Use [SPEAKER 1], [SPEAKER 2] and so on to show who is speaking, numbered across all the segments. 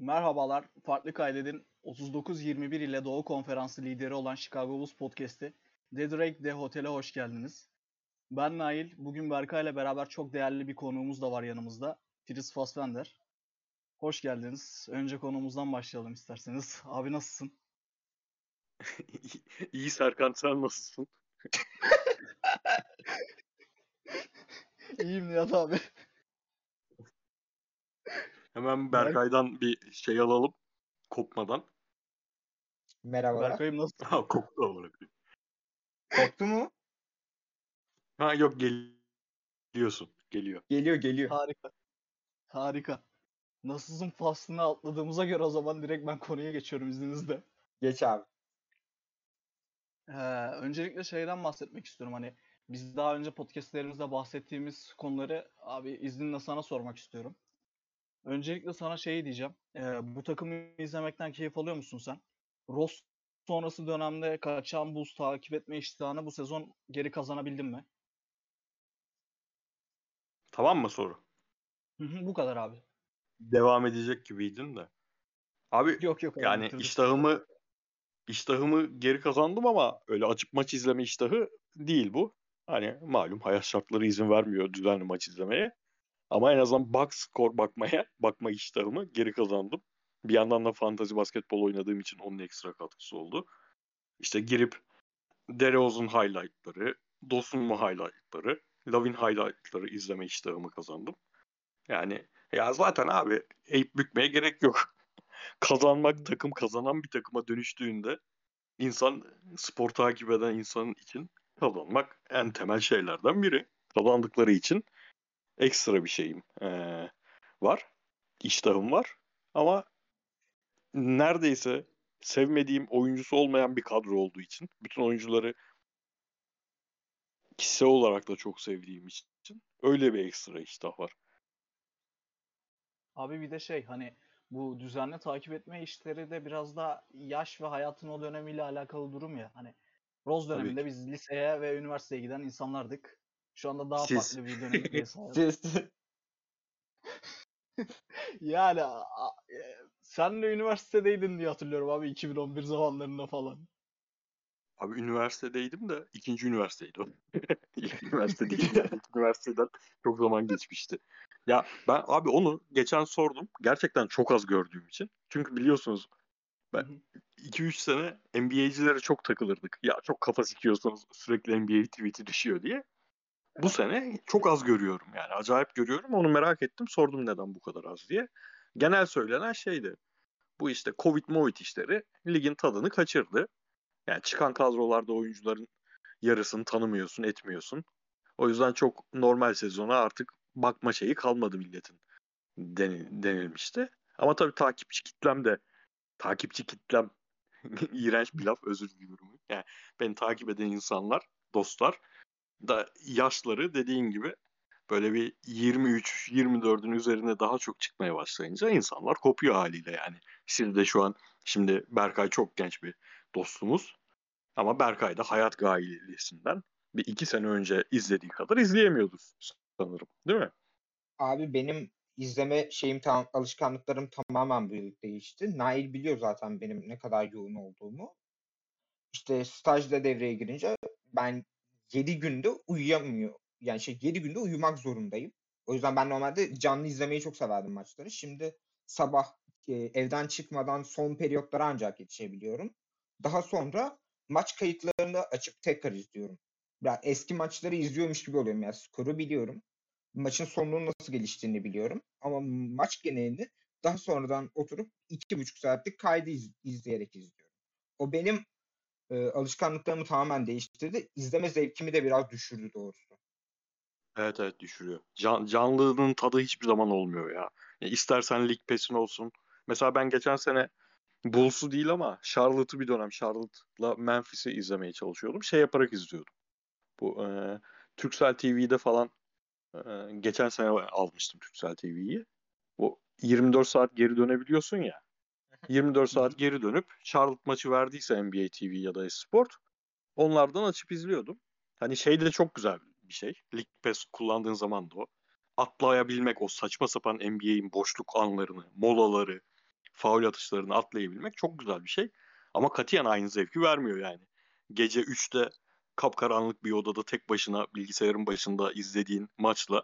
[SPEAKER 1] Merhabalar, Farklı Kayded'in 39-21 ile Doğu Konferansı lideri olan Chicago Bulls Podcast'i The Drake The Hotel'e hoş geldiniz. Ben Nail, bugün Berkay ile beraber çok değerli bir konuğumuz da var yanımızda. Fritz Fassbender. Hoş geldiniz. Önce konuğumuzdan başlayalım isterseniz. Abi nasılsın?
[SPEAKER 2] İyi Serkan sen nasılsın?
[SPEAKER 1] İyiyim Nihat abi.
[SPEAKER 2] Hemen Berkay'dan bir şey alalım. Kopmadan.
[SPEAKER 3] Merhabalar.
[SPEAKER 1] Berkay'ım nasıl?
[SPEAKER 2] Ha koptu olarak.
[SPEAKER 3] Korktu mu?
[SPEAKER 2] Ha yok geliyorsun. Geliyor.
[SPEAKER 3] Geliyor geliyor.
[SPEAKER 1] Harika. Harika. Nasılsın faslını atladığımıza göre o zaman direkt ben konuya geçiyorum izninizle.
[SPEAKER 3] Geç abi.
[SPEAKER 1] Ee, öncelikle şeyden bahsetmek istiyorum. Hani biz daha önce podcastlerimizde bahsettiğimiz konuları abi izninle sana sormak istiyorum. Öncelikle sana şey diyeceğim. Ee, bu takımı izlemekten keyif alıyor musun sen? Ross sonrası dönemde kaçan buz takip etme iştahını bu sezon geri kazanabildin mi?
[SPEAKER 2] Tamam mı soru?
[SPEAKER 1] Hı hı, bu kadar abi.
[SPEAKER 2] Devam edecek gibiydin de. Abi
[SPEAKER 1] Yok yok.
[SPEAKER 2] yani
[SPEAKER 1] bitirdim.
[SPEAKER 2] iştahımı iştahımı geri kazandım ama öyle açıp maç izleme iştahı değil bu. Hani malum hayat şartları izin vermiyor düzenli maç izlemeye. Ama en azından box skor bakmaya, bakma iştahımı geri kazandım. Bir yandan da fantazi basketbol oynadığım için onun ekstra katkısı oldu. İşte girip Deroz'un highlightları, Dosunmu highlightları, Lavin highlightları izleme iştahımı kazandım. Yani ya zaten abi eğip bükmeye gerek yok. Kazanmak takım kazanan bir takıma dönüştüğünde insan spor takip eden insan için kazanmak en temel şeylerden biri. Kazandıkları için ekstra bir şeyim ee, var. İştahım var. Ama neredeyse sevmediğim oyuncusu olmayan bir kadro olduğu için bütün oyuncuları kişisel olarak da çok sevdiğim için öyle bir ekstra iştah var.
[SPEAKER 1] Abi bir de şey hani bu düzenli takip etme işleri de biraz da yaş ve hayatın o dönemiyle alakalı durum ya. Hani
[SPEAKER 2] Tabii
[SPEAKER 1] döneminde biz liseye ve üniversiteye giden insanlardık. Şu anda daha
[SPEAKER 2] Siz.
[SPEAKER 1] farklı bir dönemdeyiz. hayat.
[SPEAKER 3] Siz
[SPEAKER 1] yani e, sen de üniversitedeydin diye hatırlıyorum abi 2011 zamanlarında falan.
[SPEAKER 2] Abi üniversitedeydim de ikinci üniversiteydi o. İlk üniversite değil. Üniversiteden çok zaman geçmişti. Ya ben abi onu geçen sordum. Gerçekten çok az gördüğüm için. Çünkü biliyorsunuz Ben-
[SPEAKER 1] Hı hı.
[SPEAKER 2] 2-3 sene NBA'cilere çok takılırdık. Ya çok kafa sikiyorsanız sürekli NBA tweet'i düşüyor diye. Bu sene çok az görüyorum yani. Acayip görüyorum. Onu merak ettim. Sordum neden bu kadar az diye. Genel söylenen şeydi. Bu işte Covid Movid işleri ligin tadını kaçırdı. Yani çıkan kadrolarda oyuncuların yarısını tanımıyorsun, etmiyorsun. O yüzden çok normal sezona artık bakma şeyi kalmadı milletin deni- denilmişti. Ama tabii takipçi kitlem de takipçi kitlem iğrenç bir laf özür diliyorum. Yani beni takip eden insanlar, dostlar da yaşları dediğin gibi böyle bir 23-24'ün üzerine daha çok çıkmaya başlayınca insanlar kopuyor haliyle yani. Siz de şu an şimdi Berkay çok genç bir dostumuz ama Berkay da hayat gailesinden bir iki sene önce izlediği kadar izleyemiyordur sanırım değil mi?
[SPEAKER 3] abi benim izleme şeyim tam alışkanlıklarım tamamen yıl değişti. Nail biliyor zaten benim ne kadar yoğun olduğumu. İşte stajda devreye girince ben 7 günde uyuyamıyor. Yani şey 7 günde uyumak zorundayım. O yüzden ben normalde canlı izlemeyi çok severdim maçları. Şimdi sabah e, evden çıkmadan son periyotlara ancak yetişebiliyorum. Daha sonra maç kayıtlarını açıp tekrar izliyorum. Ya eski maçları izliyormuş gibi oluyorum ya. Skoru biliyorum. Maçın sonunun nasıl geliştiğini biliyorum. Ama maç genelini daha sonradan oturup iki buçuk saatlik kaydı iz- izleyerek izliyorum. O benim e, alışkanlıklarımı tamamen değiştirdi. İzleme zevkimi de biraz düşürdü doğrusu.
[SPEAKER 2] Evet evet düşürüyor. Can, canlılığının tadı hiçbir zaman olmuyor ya. Ya istersen Lig Pass'in olsun. Mesela ben geçen sene Bulls'u değil ama Charlotte'ı bir dönem Charlotte'la Memphis'i izlemeye çalışıyordum. Şey yaparak izliyordum. Bu e, Turkcell TV'de falan e, geçen sene almıştım Turkcell TV'yi. Bu 24 saat geri dönebiliyorsun ya. 24 saat geri dönüp Charlotte maçı verdiyse NBA TV ya da Esport onlardan açıp izliyordum. Hani şey de çok güzel bir şey. League Pass kullandığın zaman da o. Atlayabilmek o saçma sapan NBA'in boşluk anlarını, molaları, faul atışlarını atlayabilmek çok güzel bir şey. Ama katiyen aynı zevki vermiyor yani. Gece 3'te kapkaranlık bir odada tek başına bilgisayarın başında izlediğin maçla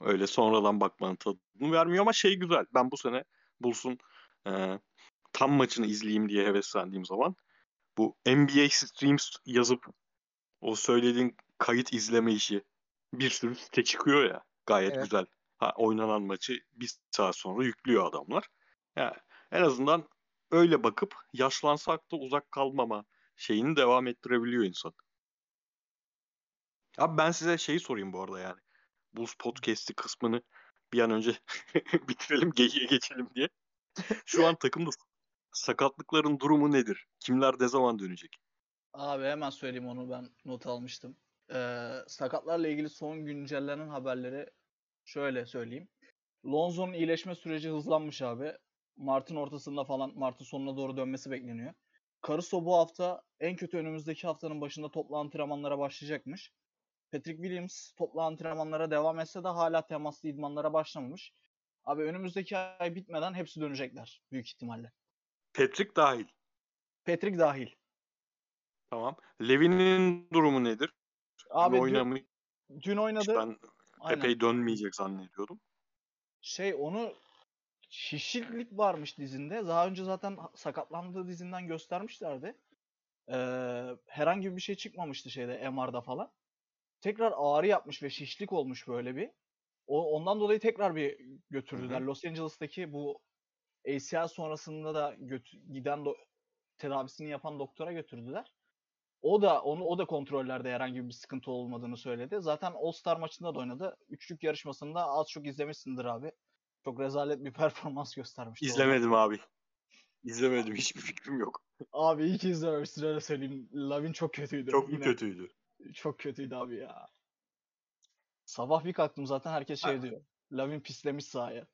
[SPEAKER 2] öyle sonradan bakmanın tadını vermiyor ama şey güzel. Ben bu sene Bulls'un e, tam maçını izleyeyim diye heveslendiğim zaman bu NBA Streams yazıp o söylediğin kayıt izleme işi bir sürü site çıkıyor ya gayet
[SPEAKER 3] Evet.
[SPEAKER 2] güzel. Ha, oynanan maçı bir saat sonra yüklüyor adamlar. Yani en azından öyle bakıp yaşlansak da uzak kalmama şeyini devam ettirebiliyor insan. Abi ben size şeyi sorayım bu arada yani. Bulls Podcast'i kısmını bir an önce bitirelim, geyiğe geçelim diye. Şu an takımda sakatlıkların durumu nedir? Kimler ne zaman dönecek?
[SPEAKER 1] Abi hemen söyleyeyim onu ben not almıştım. Ee, sakatlarla ilgili son güncellenen haberleri şöyle söyleyeyim. Lonzo'nun iyileşme süreci hızlanmış abi. Mart'ın ortasında falan Mart'ın sonuna doğru dönmesi bekleniyor. Caruso bu hafta en kötü önümüzdeki haftanın başında toplu antrenmanlara başlayacakmış. Patrick Williams toplu antrenmanlara devam etse de hala temaslı idmanlara başlamamış. Abi önümüzdeki ay bitmeden hepsi dönecekler büyük ihtimalle.
[SPEAKER 2] Patrick dahil.
[SPEAKER 1] Patrick dahil.
[SPEAKER 2] Tamam. Levin'in durumu nedir?
[SPEAKER 1] Abi dün, dün oynadı.
[SPEAKER 2] Ben
[SPEAKER 1] Aynen.
[SPEAKER 2] epey dönmeyecek zannediyordum.
[SPEAKER 1] Şey onu şişiklik varmış dizinde. Daha önce zaten sakatlandığı dizinden göstermişlerdi. Ee, herhangi bir şey çıkmamıştı şeyde MR'da falan. Tekrar ağrı yapmış ve şişlik olmuş böyle bir. O, ondan dolayı tekrar bir götürdüler.
[SPEAKER 2] Hı hı.
[SPEAKER 1] Los Angeles'taki bu ACL sonrasında da götü- giden do- tedavisini yapan doktora götürdüler. O da onu o da kontrollerde herhangi bir sıkıntı olmadığını söyledi. Zaten All-Star maçında da oynadı. Üçlük yarışmasında az çok izlemişsindir abi. Çok rezalet bir performans göstermişti. orada.
[SPEAKER 2] İzlemedim abi. İzlemedim. Hiçbir fikrim yok.
[SPEAKER 1] Abi iyi ki izlememişsin öyle söyleyeyim. Lavin çok kötüydü.
[SPEAKER 2] Çok mu
[SPEAKER 1] yine.
[SPEAKER 2] kötüydü?
[SPEAKER 1] Çok kötüydü abi ya. Sabah bir kalktım zaten herkes şey diyor. Lavin pislemiş sahaya.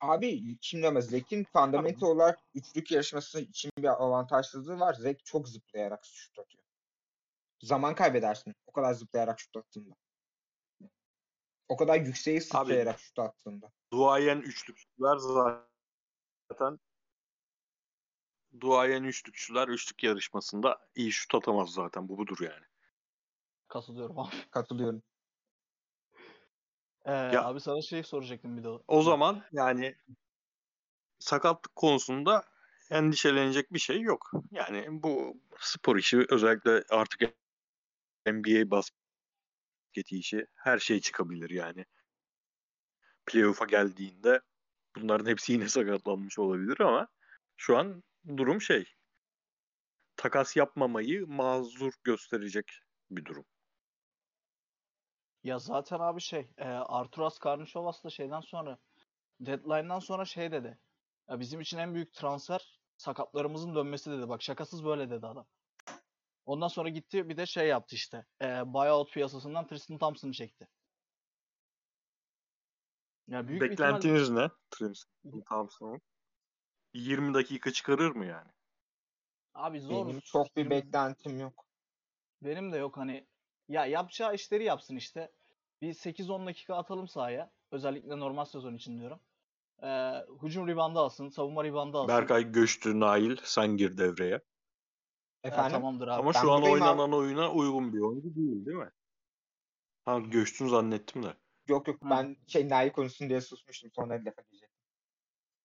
[SPEAKER 3] Abi şimdi ama Zek'in fundamental olarak üçlük yarışması için bir avantajsızlığı var. Zek çok zıplayarak şut atıyor. Zaman kaybedersin o kadar zıplayarak şut attığında. O kadar yükseğe sıçrayarak şut attığında.
[SPEAKER 2] Duayen üçlükçüler zaten duayen üçlükçüler üçlük yarışmasında iyi şut atamaz zaten. Bu budur yani.
[SPEAKER 1] Katılıyorum abi.
[SPEAKER 3] Katılıyorum.
[SPEAKER 1] Ee, abi sana şey soracaktım bir de.
[SPEAKER 2] O zaman yani sakatlık konusunda endişelenecek bir şey yok. Yani bu spor işi özellikle artık NBA basketi işi her şey çıkabilir yani. Playoff'a geldiğinde bunların hepsi yine sakatlanmış olabilir ama şu an durum şey. Takas yapmamayı mazur gösterecek bir durum.
[SPEAKER 1] Ya zaten abi şey, e, Arturas Karnişovas da şeyden sonra deadline'dan sonra şey dedi. Ya bizim için en büyük transfer sakatlarımızın dönmesi dedi. Bak şakasız böyle dedi adam. Ondan sonra gitti bir de şey yaptı işte. E, buyout piyasasından Tristan Thompson'ı çekti. Ya büyük bir ihtimal
[SPEAKER 2] Beklentiniz ne? Tristan Thompson'ın 20 dakika çıkarır mı yani?
[SPEAKER 1] abi zor.
[SPEAKER 3] Benim çok bir beklentim yok.
[SPEAKER 1] Benim de yok hani. Ya yapacağı işleri yapsın işte. Bir 8-10 dakika atalım sahaya. Özellikle normal sezon için diyorum. Ee, hücum ribandı alsın, savunma ribandı alsın.
[SPEAKER 2] Berkay göçtü Nail sen gir devreye.
[SPEAKER 1] Ha,
[SPEAKER 3] Efendim?
[SPEAKER 1] tamamdır abi.
[SPEAKER 2] Ama
[SPEAKER 3] Ben
[SPEAKER 2] şu an
[SPEAKER 3] buradayım abi.
[SPEAKER 2] oynanan oyuna uygun bir oyuncu değil değil mi? Ha göçtün zannettim de.
[SPEAKER 3] Yok yok
[SPEAKER 1] Hı.
[SPEAKER 3] ben şey Nail konuşsun diye susmuştum sonra lafa diyecek.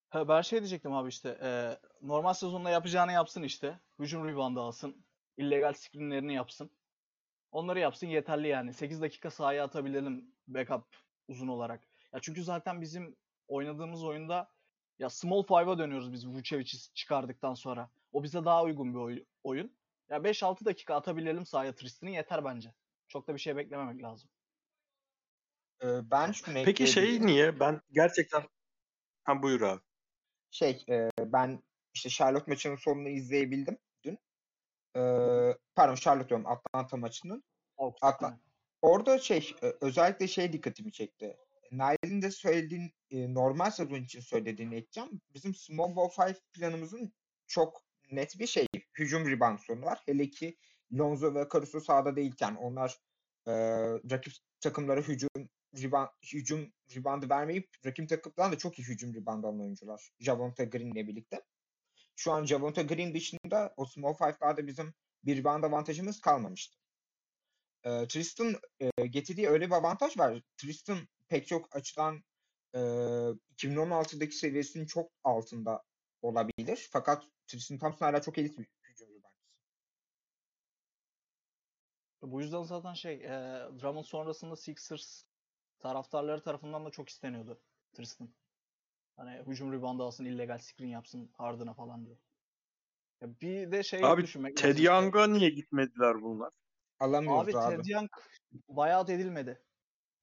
[SPEAKER 1] Ha, ben şey diyecektim abi işte. e, normal sezonda yapacağını yapsın işte. Hücum ribandı alsın. illegal screenlerini yapsın. Onları yapsın yeterli yani. 8 dakika sahaya atabilelim backup uzun olarak. Ya çünkü zaten bizim oynadığımız oyunda ya small five'a dönüyoruz biz Vucevic'i çıkardıktan sonra. O bize daha uygun bir oy- oyun. Ya 5-6 dakika atabilelim sahaya Tristan'ı yeter bence. Çok da bir şey beklememek lazım.
[SPEAKER 3] Ee, ben
[SPEAKER 2] Peki şey niye? Ben gerçekten... Ha buyur abi.
[SPEAKER 3] şey e, ben işte Charlotte maçının sonunu izleyebildim pardon Charlotte diyorum Atlanta maçının. Atla-. Orada şey e, özellikle şey dikkatimi çekti. Nail'in de söylediğin e, normal sezon için söylediğini edeceğim. Bizim Small Ball 5 planımızın çok net bir şey. Hücum rebound sorunu var. Hele ki Lonzo ve Caruso sahada değilken onlar e, rakip takımlara hücum rebound, hücum ribandı vermeyip rakip takımdan da çok iyi hücum ribandı alan oyuncular. Javonta Green ile birlikte. Şu an Javonta Green dışında o small five'larda bizim bir rebound avantajımız kalmamıştı. Ee, Tristan e, getirdiği öyle bir avantaj var. Tristan pek çok açıdan e, 2016'daki seviyesinin çok altında olabilir. Fakat Tristan Thompson hala çok elit bir hücum reboundçısı.
[SPEAKER 1] Bu yüzden zaten şey, e, Drummond sonrasında Sixers taraftarları tarafından da çok isteniyordu Tristan. Hani hücum reboundu alsın, illegal screen yapsın Harden'a falan diye. Ya bir de şey
[SPEAKER 2] Abi
[SPEAKER 1] düşünmek
[SPEAKER 2] Ted
[SPEAKER 1] lazım.
[SPEAKER 2] Young'a niye gitmediler bunlar?
[SPEAKER 3] Alamıyoruz
[SPEAKER 1] Abi
[SPEAKER 3] abi.
[SPEAKER 1] Ted Young buyout edilmedi.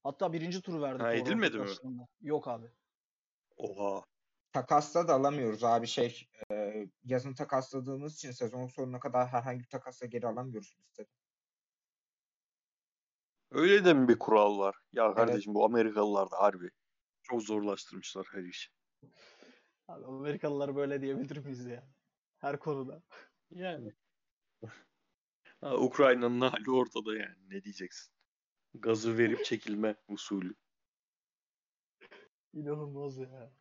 [SPEAKER 1] Hatta birinci tur verdi.
[SPEAKER 2] Ha, edilmedi mi?
[SPEAKER 1] Yok abi.
[SPEAKER 2] Oha.
[SPEAKER 3] Takasta da alamıyoruz abi şey e, yazın takasladığımız için sezon sonuna kadar herhangi bir takasla geri alamıyoruz biz de.
[SPEAKER 2] Öyle de mi bir kural var? Ya
[SPEAKER 3] Evet.
[SPEAKER 2] kardeşim bu Amerikalılar da harbi. Çok zorlaştırmışlar her işi.
[SPEAKER 1] Abi Amerikalılar böyle diyebilir miyiz ya? Her konuda.
[SPEAKER 2] Yani. Ha, Ukrayna'nın hali ortada yani. Ne diyeceksin? Gazı verip çekilme usulü.
[SPEAKER 1] İnanılmaz ya.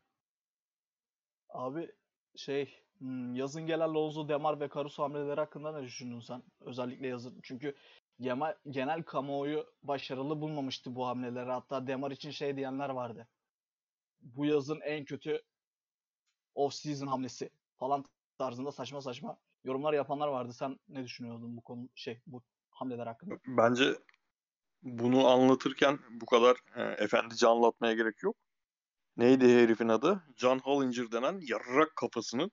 [SPEAKER 1] Abi şey hmm, yazın gelen Lonzo, Demar ve Caruso hamleleri hakkında ne düşündün sen? Özellikle yazın. Çünkü genel, genel kamuoyu başarılı bulmamıştı bu hamleleri. Hatta Demar için şey diyenler vardı. Bu yazın en kötü off-season hamlesi falan tarzında saçma saçma yorumlar yapanlar vardı. Sen ne düşünüyordun bu konu şey bu hamleler hakkında?
[SPEAKER 2] Bence bunu anlatırken bu kadar e, efendice anlatmaya gerek yok. Neydi herifin adı? John Hollinger denen yarrak kafasının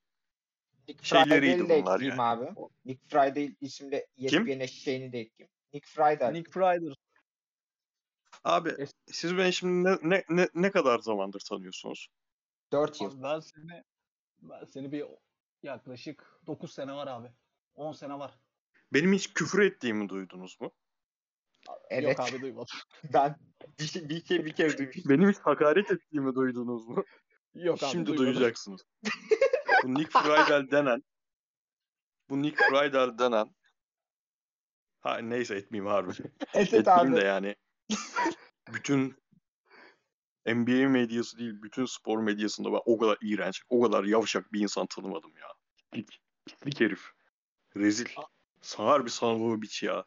[SPEAKER 3] Nick
[SPEAKER 2] Şeyleriydi bunlar yani.
[SPEAKER 3] abi. Nick Friday isimli
[SPEAKER 2] Kim?
[SPEAKER 3] ESPN şeyini de ekleyeyim. Nick Friday.
[SPEAKER 1] Nick Friday.
[SPEAKER 2] Abi
[SPEAKER 1] Es-
[SPEAKER 2] siz beni şimdi ne, ne, ne, ne kadar zamandır tanıyorsunuz?
[SPEAKER 3] 4 yıl.
[SPEAKER 1] Abi ben seni ben seni bir yaklaşık 9 sene var abi. 10 sene var.
[SPEAKER 2] Benim hiç küfür ettiğimi duydunuz mu?
[SPEAKER 3] Evet.
[SPEAKER 1] Yok abi duymadım.
[SPEAKER 3] Ben bir, bir, kere, bir kere duymuştum.
[SPEAKER 2] Benim hiç hakaret ettiğimi duydunuz mu?
[SPEAKER 1] Yok abi
[SPEAKER 2] Şimdi
[SPEAKER 1] duymadım.
[SPEAKER 2] duyacaksınız. bu Nick Friedel denen bu Nick Friedel denen ha neyse etmeyeyim harbi.
[SPEAKER 3] Evet
[SPEAKER 2] Etmeyeyim
[SPEAKER 3] abi.
[SPEAKER 2] de yani bütün NBA medyası değil bütün spor medyasında ben o kadar iğrenç, o kadar yavşak bir insan tanımadım ya. Pislik, pislik herif. Rezil. Sağır bir sanılı biç ya.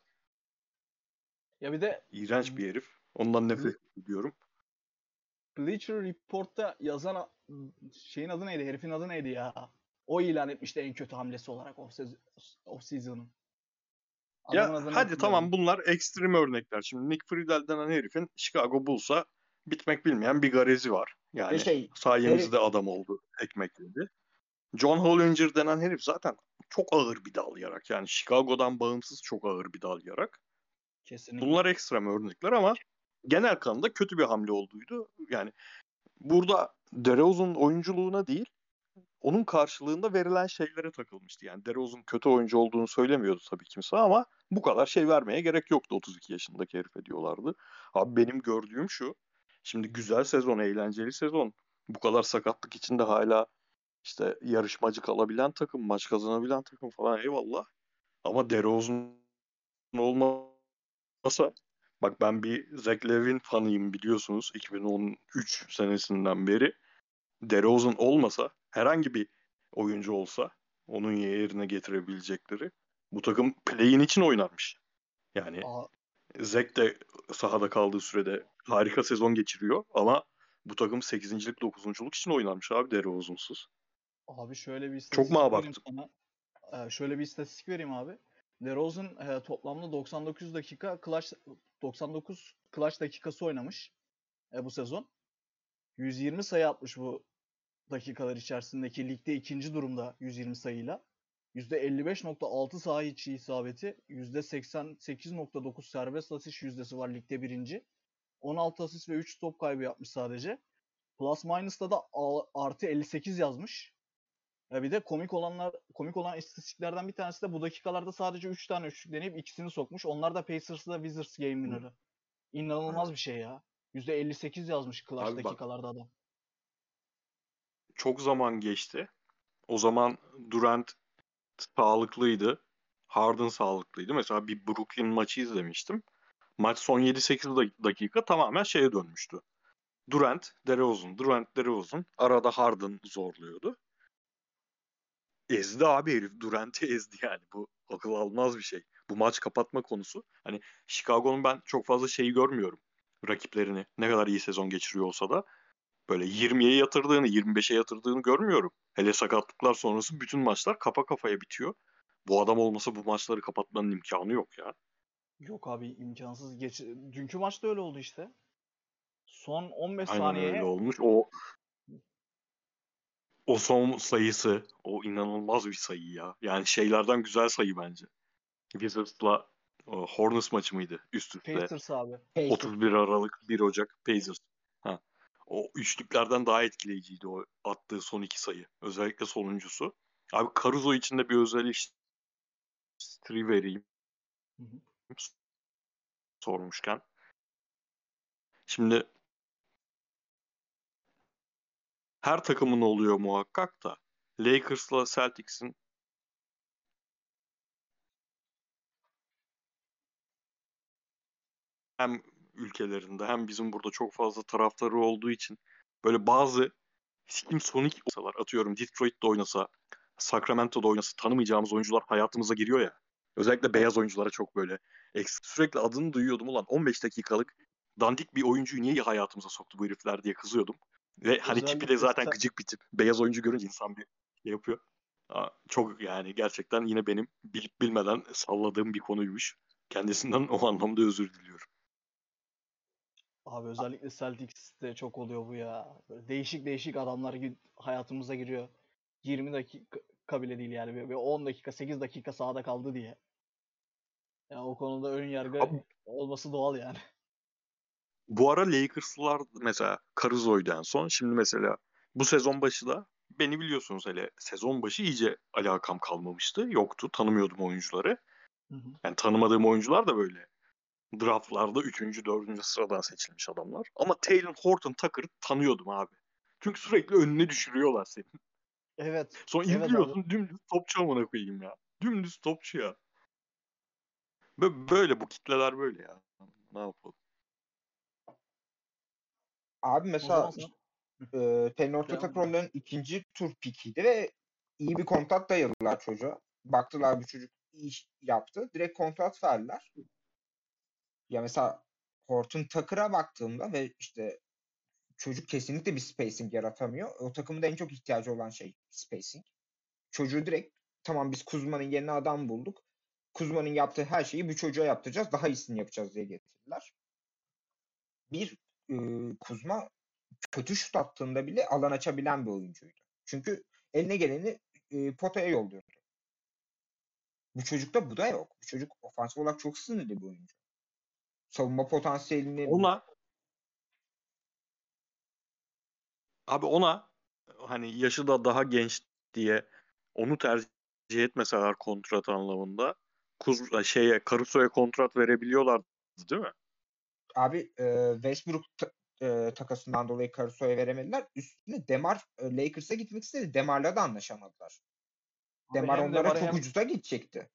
[SPEAKER 1] Ya bir de
[SPEAKER 2] İğrenç bir herif. Ondan nefret ediyorum.
[SPEAKER 1] Bleacher Report'ta yazan şeyin adı neydi? Herifin adı neydi ya? O ilan etmişti en kötü hamlesi olarak off, off season'ın.
[SPEAKER 2] Ya
[SPEAKER 1] Adamın
[SPEAKER 2] hadi tamam
[SPEAKER 1] hatırlamıyorum.
[SPEAKER 2] bunlar ekstrem örnekler. Şimdi Nick Friedel denen herifin Chicago Bulls'a bitmek bilmeyen bir garezi var. Yani
[SPEAKER 3] Ve şey
[SPEAKER 2] sayemizde adam oldu. Ekmek yedi. John Hollinger denen herif zaten çok ağır bir dal yarak. Yani Chicago'dan bağımsız çok ağır bir dal yarak.
[SPEAKER 1] Kesinlikle.
[SPEAKER 2] Bunlar ekstrem örnekler ama genel kanında kötü bir hamle olduydu. Yani burada DeRozan oyunculuğuna değil onun karşılığında verilen şeylere takılmıştı. Yani DeRozan kötü oyuncu olduğunu söylemiyordu tabii kimse ama bu kadar şey vermeye gerek yoktu 32 yaşındaki herife diyorlardı. Abi benim gördüğüm şu. Şimdi güzel sezon, eğlenceli sezon. Bu kadar sakatlık içinde hala işte yarışmacı kalabilen takım, maç kazanabilen takım falan eyvallah. Ama DeRozan olmasa bak ben bir Zach Levin fanıyım biliyorsunuz 2013 senesinden beri. DeRozan olmasa herhangi bir oyuncu olsa onun yerine getirebilecekleri bu takım play-in için oynarmış. Yani
[SPEAKER 1] Aa,
[SPEAKER 2] Zach de sahada kaldığı sürede harika sezon geçiriyor ama bu takım 8.lik 9.luk için oynarmış abi DeRozan'sız.
[SPEAKER 1] abi şöyle bir
[SPEAKER 2] Çok mu
[SPEAKER 1] istatistik
[SPEAKER 2] abarttım?
[SPEAKER 1] sana. Ee, şöyle bir istatistik vereyim abi. DeRozan e, toplamda 99 dakika clutch 99 clutch dakikası oynamış e, bu sezon. 120 sayı atmış bu dakikalar içerisindeki ligde ikinci durumda 120 sayıyla. %55.6 saha içi isabeti, %88.9 serbest atış yüzdesi var ligde birinci. 16 asist ve 3 top kaybı yapmış sadece. Plus minus'ta da artı 58 yazmış. Ya bir de komik olanlar komik olan istatistiklerden bir tanesi de bu dakikalarda sadece 3 tane üçlük deneyip ikisini sokmuş. Onlar da Pacers'la Wizards game winner'ı. İnanılmaz bir şey ya. %58 yazmış clutch
[SPEAKER 2] Abi bak.
[SPEAKER 1] dakikalarda adam.
[SPEAKER 2] Çok zaman geçti. O zaman Durant sağlıklıydı. Harden sağlıklıydı. Mesela bir Brooklyn maçı izlemiştim. Maç son 7-8 dakika tamamen şeye dönmüştü. Durant, DeRozan, Durant, DeRozan. Arada Harden zorluyordu. Ezdi abi herif. Durant'i ezdi yani. Bu akıl almaz bir şey. Bu maç kapatma konusu. Hani Chicago'nun ben çok fazla şeyi görmüyorum. Rakiplerini ne kadar iyi sezon geçiriyor olsa da böyle 20'ye yatırdığını, 25'e yatırdığını görmüyorum. Hele sakatlıklar sonrası bütün maçlar kafa kafaya bitiyor. Bu adam olmasa bu maçları kapatmanın imkanı yok ya.
[SPEAKER 1] Yok abi imkansız. Geç... Dünkü maçta öyle oldu işte. Son 15
[SPEAKER 2] Aynen
[SPEAKER 1] saniyeye
[SPEAKER 2] öyle olmuş. O o son sayısı o inanılmaz bir sayı ya. Yani şeylerden güzel sayı bence. Wizards'la Hornets maçı mıydı üst üste?
[SPEAKER 1] Pacers abi.
[SPEAKER 3] Pacers.
[SPEAKER 2] 31 Aralık 1 Ocak Pacers. O üçlüklerden daha etkileyiciydi o attığı son iki sayı. Özellikle sonuncusu. Abi Caruso için de bir özel eleştiri vereyim.
[SPEAKER 1] Hı hı.
[SPEAKER 2] Sormuşken. Şimdi her takımın oluyor muhakkak da Lakers'la Celtics'in hem ülkelerinde hem bizim burada çok fazla taraftarı olduğu için böyle bazı kim Sonic olsalar atıyorum Detroit'te oynasa Sacramento'da oynasa tanımayacağımız oyuncular hayatımıza giriyor ya. Özellikle beyaz oyunculara çok böyle. Sürekli adını duyuyordum ulan 15 dakikalık dandik bir oyuncuyu niye hayatımıza soktu bu herifler diye kızıyordum. Ve hani tipi de
[SPEAKER 1] Özellikle
[SPEAKER 2] zaten
[SPEAKER 1] sen-
[SPEAKER 2] gıcık bir tip. Beyaz oyuncu görünce insan bir şey yapıyor. Aa, Çok yani gerçekten yine benim bilip bilmeden salladığım bir konuymuş. Kendisinden o anlamda özür diliyorum.
[SPEAKER 1] Abi özellikle Celtics'te çok oluyor bu ya. Böyle değişik değişik adamlar gi- hayatımıza giriyor. 20 dakika bile değil yani. Bir 10 dakika, 8 dakika sahada kaldı diye. Ya o konuda ön yargı
[SPEAKER 2] Abi-
[SPEAKER 1] olması doğal yani.
[SPEAKER 2] Bu ara Lakers'lar mesela Caruso'ydu en son. Şimdi mesela bu sezon başı da beni biliyorsunuz hele sezon başı iyice alakam kalmamıştı. Yoktu. Tanımıyordum oyuncuları.
[SPEAKER 1] Hı hı.
[SPEAKER 2] Yani tanımadığım oyuncular da böyle draftlarda 3. 4. sıradan seçilmiş adamlar. Ama Taylor Horton Tucker'ı tanıyordum abi. Çünkü sürekli önüne düşürüyorlar seni.
[SPEAKER 1] Evet.
[SPEAKER 2] Sonra
[SPEAKER 1] Evet abi.
[SPEAKER 2] izliyorsun dümdüz topçu amına koyayım ya. Dümdüz topçu ya. Bö- Böyle bu kitleler böyle ya. Ne yapalım?
[SPEAKER 3] Abi mesela e,
[SPEAKER 1] edelim.
[SPEAKER 3] onların ikinci tur pikiydi ve iyi bir kontrat dayadılar çocuğa. Baktılar bu çocuk iyi iş yaptı. Direkt kontrat verdiler. Ya mesela Horton Tucker'a baktığımda ve işte çocuk kesinlikle bir spacing yaratamıyor. O takımın da en çok ihtiyacı olan şey spacing. Çocuğu direkt tamam biz Kuzma'nın yerine adam bulduk. Kuzma'nın yaptığı her şeyi bu çocuğa yaptıracağız. Daha iyisini yapacağız diye getirdiler. Bir e, Kuzma kötü şut attığında bile alan açabilen bir oyuncuydu. Çünkü eline geleni e, potaya yolluyordu. Bu çocukta bu da yok. Bu çocuk ofansif olarak çok sınırlı bir oyuncu. Savunma potansiyelini
[SPEAKER 2] Ona abi ona hani yaşı da daha genç diye onu tercih etmeseler kontrat anlamında Kuz şeye Caruso'ya kontrat verebiliyorlardı değil mi?
[SPEAKER 3] abi e, Westbrook e, takasından dolayı Caruso'ya veremediler. Üstüne Demar e, Lakers'a gitmek istedi. Demar'la da anlaşamadılar. Demar onlara
[SPEAKER 1] Demar'ı
[SPEAKER 3] çok
[SPEAKER 1] hem-
[SPEAKER 3] ucuza gidecekti.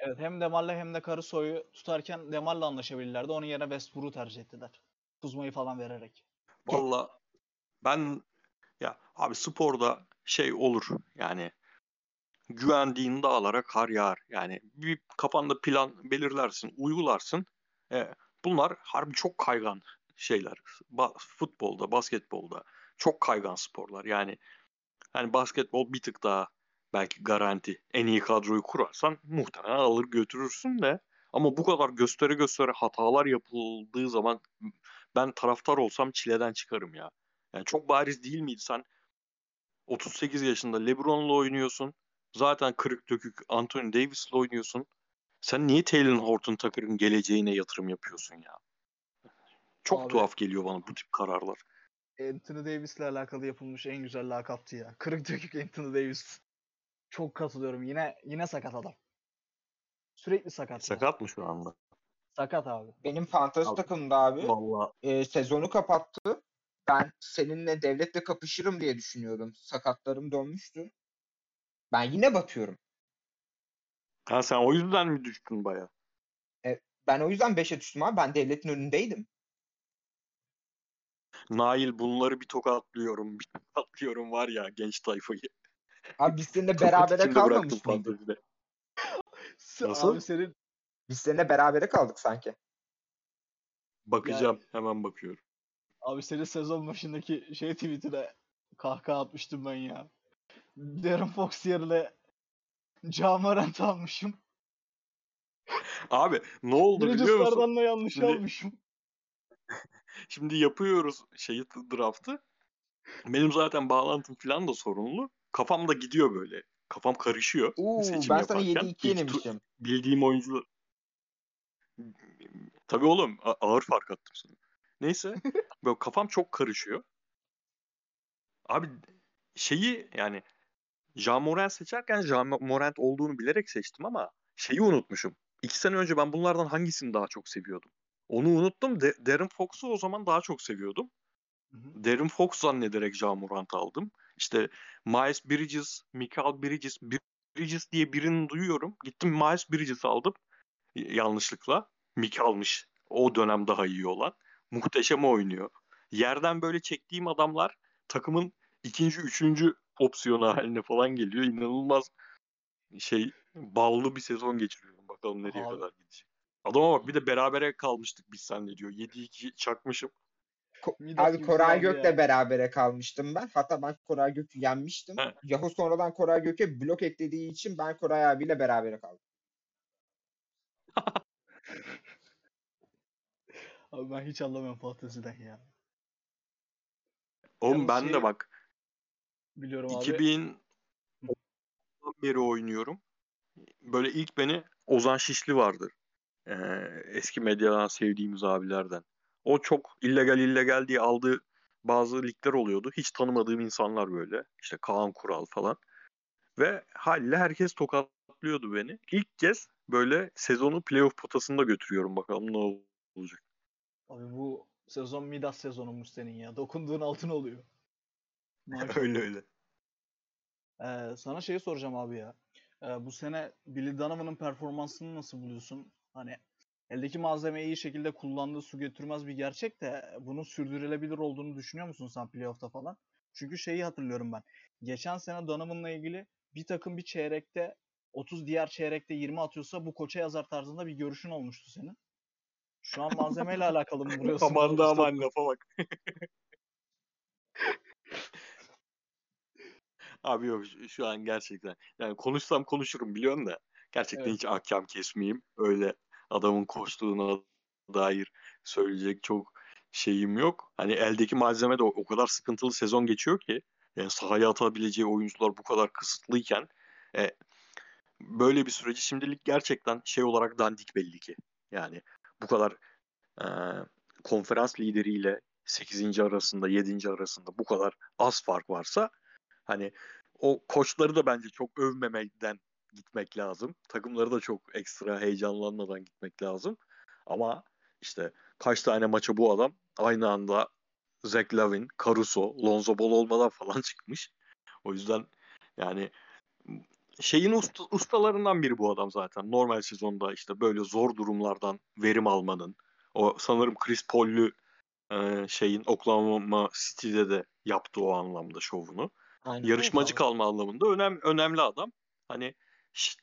[SPEAKER 1] Evet hem Demar'la hem de Caruso'yu tutarken Demar'la anlaşabilirlerdi. Onun yerine Westbrook'u tercih ettiler. Kuzma'yı falan vererek.
[SPEAKER 2] Valla ben ya abi sporda şey olur yani güvendiğin dağlara kar yağar. Yani bir kafanda plan belirlersin, uygularsın. E, bunlar harbi çok kaygan şeyler. Ba- futbolda, basketbolda çok kaygan sporlar. Yani hani basketbol bir tık daha belki garanti. En iyi kadroyu kurarsan muhtemelen alır götürürsün de ama bu kadar göstere göstere hatalar yapıldığı zaman ben taraftar olsam çileden çıkarım ya. Yani çok bariz değil miydi sen 38 yaşında LeBron'la oynuyorsun. Zaten kırık dökük Anthony Davis'le oynuyorsun. Sen niye Taylor Horton Tucker'ın geleceğine yatırım yapıyorsun ya? Çok
[SPEAKER 1] Abi-
[SPEAKER 2] tuhaf geliyor bana bu tip kararlar.
[SPEAKER 1] Anthony Davis'le alakalı yapılmış en güzel lakaptı ya. Kırık dökük Anthony Davis. Çok katılıyorum. Yine yine sakat adam. Sürekli sakat.
[SPEAKER 2] Sakat mı şu anda?
[SPEAKER 1] Sakat abi.
[SPEAKER 3] Benim fantasy takımda abi
[SPEAKER 2] Vallahi
[SPEAKER 3] e, sezonu kapattı. Ben seninle devletle kapışırım diye düşünüyordum. Sakatlarım dönmüştü. Ben yine batıyorum.
[SPEAKER 2] ha sen o yüzden mi düştün baya?
[SPEAKER 3] Ben o yüzden 5'e düştüm abi. Ben devletin önündeydim.
[SPEAKER 2] Nail bunları bir tokatlıyorum, bir tokatlıyorum var ya genç tayfayı.
[SPEAKER 3] Abi biz seninle berabere kalmamış mıydık?
[SPEAKER 2] Nasıl?
[SPEAKER 1] Abi senin
[SPEAKER 3] Biz seninle berabere kaldık sanki.
[SPEAKER 2] Bakacağım, hemen bakıyorum.
[SPEAKER 1] abi senin sezon başındaki şey tweetine kahkaha atmıştım ben ya. Darren Fox yerine Camarant almışım.
[SPEAKER 2] Abi ne oldu biliyor musun?
[SPEAKER 1] Da yanlış
[SPEAKER 2] Şimdi-
[SPEAKER 1] almışım.
[SPEAKER 2] Şimdi yapıyoruz şeyi draftı. Benim zaten bağlantım falan da sorunlu. Kafam da gidiyor böyle. Kafam karışıyor.
[SPEAKER 3] Oo,
[SPEAKER 2] seçim
[SPEAKER 3] ben sana
[SPEAKER 2] yaparken.
[SPEAKER 3] 7-2
[SPEAKER 2] İlk tu-
[SPEAKER 3] yenilmişim.
[SPEAKER 2] bildiğim oyuncular. Tabii oğlum ağır fark attım sana. Neyse böyle kafam çok karışıyor. Abi şeyi yani Jean Morant seçerken Jean Morant olduğunu bilerek seçtim ama şeyi unutmuşum. İki sene önce ben bunlardan hangisini daha çok seviyordum? Onu unuttum. De- Darren Fox'u o zaman daha çok seviyordum.
[SPEAKER 1] Hı hı.
[SPEAKER 2] Darren Fox zannederek Ja Morant aldım. İşte Miles Bridges, Michael Bridges, Bridges diye birini duyuyorum. Gittim Miles Bridges aldım. Yanlışlıkla. Almış. O dönem daha iyi olan. Muhteşem oynuyor. Yerden böyle çektiğim adamlar takımın ikinci, üçüncü opsiyonu haline falan geliyor. İnanılmaz şey ballı bir sezon geçiriyorum. Bakalım nereye
[SPEAKER 1] Abi.
[SPEAKER 2] kadar gidecek. Adama bak bir de berabere kalmıştık biz seninle diyor. 7-2 çakmışım.
[SPEAKER 3] Ko-
[SPEAKER 1] Midas
[SPEAKER 3] Abi Koray Gök'le berabere kalmıştım ben. Hatta ben Koray Gök'ü yenmiştim. Yahoo sonradan Koray Gök'e blok eklediği için ben Koray abiyle berabere kaldım.
[SPEAKER 1] Abi ben hiç anlamıyorum fanteziden ya.
[SPEAKER 2] Oğlum
[SPEAKER 1] Yalnız
[SPEAKER 2] ben
[SPEAKER 1] şey-
[SPEAKER 2] de bak
[SPEAKER 1] Biliyorum abi.
[SPEAKER 2] 2000 beri oynuyorum. Böyle ilk beni Ozan Şişli vardır. Ee, eski medyadan sevdiğimiz abilerden. O çok illegal illegal diye aldığı bazı ligler oluyordu. Hiç tanımadığım insanlar böyle. İşte Kaan Kural falan. Ve haliyle herkes tokatlıyordu beni. İlk kez böyle sezonu playoff potasında götürüyorum. Bakalım ne olacak.
[SPEAKER 1] Abi bu sezon Midas sezonumuş senin ya. Dokunduğun altın oluyor.
[SPEAKER 2] Öyle öyle.
[SPEAKER 1] Ee, sana şeyi soracağım abi ya. Ee, bu sene Billy Donovan'ın performansını nasıl buluyorsun? Hani eldeki malzemeyi iyi şekilde kullandığı su götürmez bir gerçek de bunun sürdürülebilir olduğunu düşünüyor musun sen playoff'ta falan? Çünkü şeyi hatırlıyorum ben. Geçen sene Donovan'la ilgili bir takım bir çeyrekte 30 diğer çeyrekte 20 atıyorsa bu koça yazar tarzında bir görüşün olmuştu senin. Şu an malzemeyle alakalı mı vuruyorsun?
[SPEAKER 2] aman da aman lafa bak. Abi yok şu- şu an gerçekten. Yani konuşsam konuşurum biliyorsun da. Gerçekten
[SPEAKER 1] Evet.
[SPEAKER 2] hiç ahkam kesmeyeyim. Öyle adamın koştuğuna dair söyleyecek çok şeyim yok. Hani eldeki malzeme de o, o kadar sıkıntılı sezon geçiyor ki. Yani sahaya atabileceği oyuncular bu kadar kısıtlıyken e, böyle bir süreci şimdilik gerçekten şey olarak dandik belli ki. Yani bu kadar e, konferans lideriyle 8. arasında 7. arasında bu kadar az fark varsa hani o koçları da bence çok övmemekten gitmek lazım. Takımları da çok ekstra heyecanlanmadan gitmek lazım. Ama işte kaç tane maça bu adam aynı anda Zach Lavin, Caruso, Lonzo Ball olmadan falan çıkmış. O yüzden yani şeyin usta- ustalarından biri bu adam zaten. Normal sezonda işte böyle zor durumlardan verim almanın. O sanırım Chris Paul'lü e, şeyin Oklahoma City'de de yaptı o anlamda şovunu.
[SPEAKER 3] Aynen.
[SPEAKER 2] Yarışmacı kalma anlamında önem, önemli adam. Hani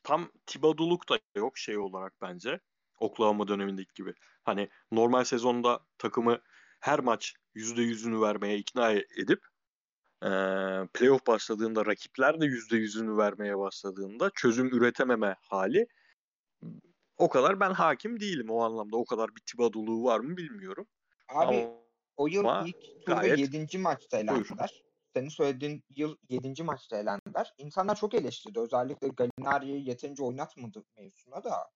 [SPEAKER 2] tam Tibaduluk da yok şey olarak bence. Oklahoma dönemindeki gibi. Hani normal sezonda takımı her maç %100'ünü vermeye ikna e- edip e, playoff başladığında rakipler de %100'ünü vermeye başladığında çözüm üretememe hali o kadar ben hakim değilim o anlamda. O kadar bir Tibaduluğu var mı bilmiyorum.
[SPEAKER 3] Abi o yıl
[SPEAKER 2] Ama
[SPEAKER 3] ilk turda
[SPEAKER 2] gayet-
[SPEAKER 3] 7. maçta elendiler. Senin söylediğin yıl 7. maçta elendiler. İnsanlar çok eleştirdi. Özellikle Gallinari'yi yeterince oynatmadı mevzusuna da.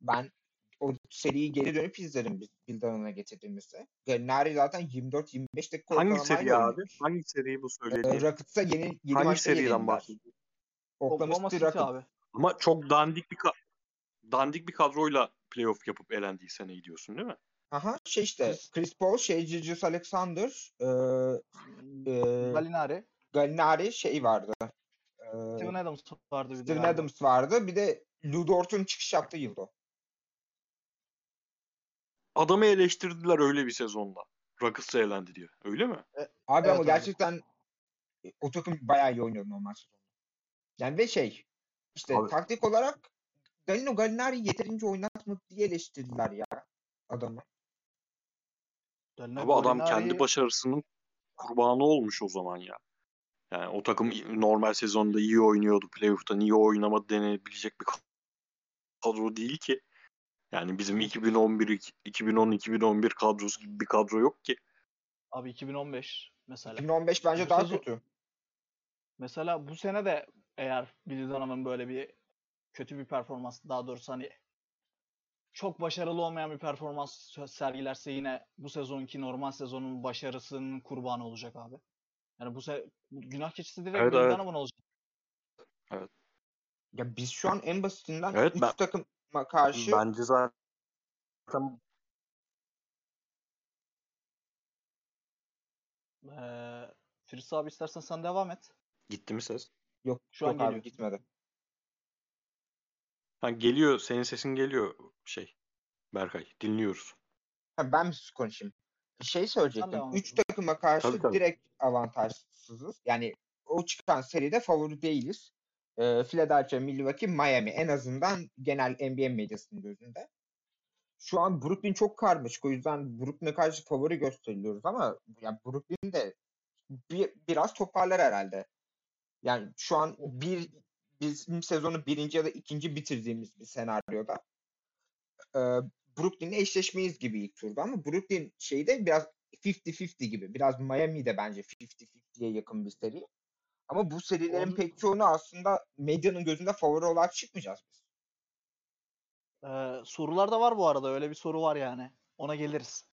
[SPEAKER 3] Ben o seriyi geri dönüp izledim biz Bildan'a getirdiğimizde. Gallinari zaten 24-25 dakika
[SPEAKER 2] Hangi seri abi?
[SPEAKER 3] oynamış.
[SPEAKER 2] Hangi seri bu
[SPEAKER 3] Ee,
[SPEAKER 2] söylediğin?
[SPEAKER 3] Rockets'a yeni 7
[SPEAKER 2] Hangi
[SPEAKER 3] maçta
[SPEAKER 2] seriden bahsediyorsun?
[SPEAKER 3] Oklahoma City Rockets.
[SPEAKER 1] abi.
[SPEAKER 2] Ama çok dandik bir ka- dandik bir kadroyla playoff yapıp elendiği seneyi diyorsun değil mi?
[SPEAKER 3] Aha şey işte
[SPEAKER 1] Chris-
[SPEAKER 3] Chris Paul, şey Gilgeous Alexander, e, e,
[SPEAKER 1] Gallinari.
[SPEAKER 3] Gallinari şey vardı. E,
[SPEAKER 1] Steven Adams vardı bir de
[SPEAKER 3] Steven
[SPEAKER 1] galiba.
[SPEAKER 3] Adams vardı. Bir de Lou Dort'un çıkış yaptığı yıldı o.
[SPEAKER 2] adamı eleştirdiler öyle bir sezonda. Ruckus eğlendi diye. Öyle mi?
[SPEAKER 3] Abi
[SPEAKER 1] Evet
[SPEAKER 3] ama
[SPEAKER 1] abi.
[SPEAKER 3] gerçekten e, o takım bayağı iyi oynuyordu normal sezonda. Yani ve şey işte
[SPEAKER 2] Abi-
[SPEAKER 3] taktik olarak Danilo Gallinari yeterince oynatmadı diye eleştirdiler ya adamı.
[SPEAKER 1] Danilo
[SPEAKER 2] Abi adam kendi
[SPEAKER 1] Gallinari-
[SPEAKER 2] başarısının kurbanı olmuş o zaman ya. Yani o takım normal sezonda iyi oynuyordu. Playoff'ta niye oynamadı denebilecek bir kadro değil ki. Yani bizim 2011 2010 2011 kadrosu gibi bir kadro yok ki.
[SPEAKER 1] Abi 2015 mesela.
[SPEAKER 3] 2015 bence
[SPEAKER 1] Bu
[SPEAKER 3] daha
[SPEAKER 1] sezon-
[SPEAKER 3] kötü.
[SPEAKER 1] Mesela bu sene de eğer Billy Donovan böyle bir kötü bir performans daha doğrusu hani çok başarılı olmayan bir performans sergilerse yine bu sezonki normal sezonun başarısının kurbanı olacak abi. Yani bu se günah keçisi direkt
[SPEAKER 2] Evet, evet.
[SPEAKER 1] Donovan olacak.
[SPEAKER 3] Ya biz şu an en basitinden
[SPEAKER 2] Evet,
[SPEAKER 3] 3
[SPEAKER 2] ben-
[SPEAKER 3] takıma karşı
[SPEAKER 2] Bence zaten
[SPEAKER 1] Ee, Firis abi istersen sen devam et.
[SPEAKER 2] gitti mi ses?
[SPEAKER 3] yok
[SPEAKER 1] Şu an
[SPEAKER 3] yok abi
[SPEAKER 1] geliyor.
[SPEAKER 3] gitmedi.
[SPEAKER 2] Ha, geliyor. Senin sesin geliyor şey. Berkay. Dinliyoruz.
[SPEAKER 3] Ha, ben mi konuşayım? Şey söyleyecektim.
[SPEAKER 1] devam
[SPEAKER 3] 3
[SPEAKER 1] et.
[SPEAKER 3] takıma karşı
[SPEAKER 2] Tabii, tabii.
[SPEAKER 3] direkt avantajsızız. Yani o çıkan seride favori değiliz. Ee, Philadelphia, Milwaukee, Miami en azından genel NBA medyasının gözünde. Şu an Brooklyn çok karmaşık. O yüzden Brooklyn'e karşı favori gösteriliyoruz ama yani Brooklyn de bir, biraz toparlar herhalde. Yani şu an bir bizim sezonu birinci ya da ikinci bitirdiğimiz bir senaryoda e, Brooklyn'le eşleşmeyiz gibi ilk turda ama Brooklyn şeyde biraz 50-50 gibi. Biraz Miami'de bence 50-50'ye yakın bir seri. Ama bu serilerin
[SPEAKER 1] Onun-
[SPEAKER 3] pek çoğunu aslında medyanın gözünde favori olarak çıkmayacağız biz.
[SPEAKER 1] Ee, sorular da var bu arada. Öyle bir soru var yani. Ona geliriz.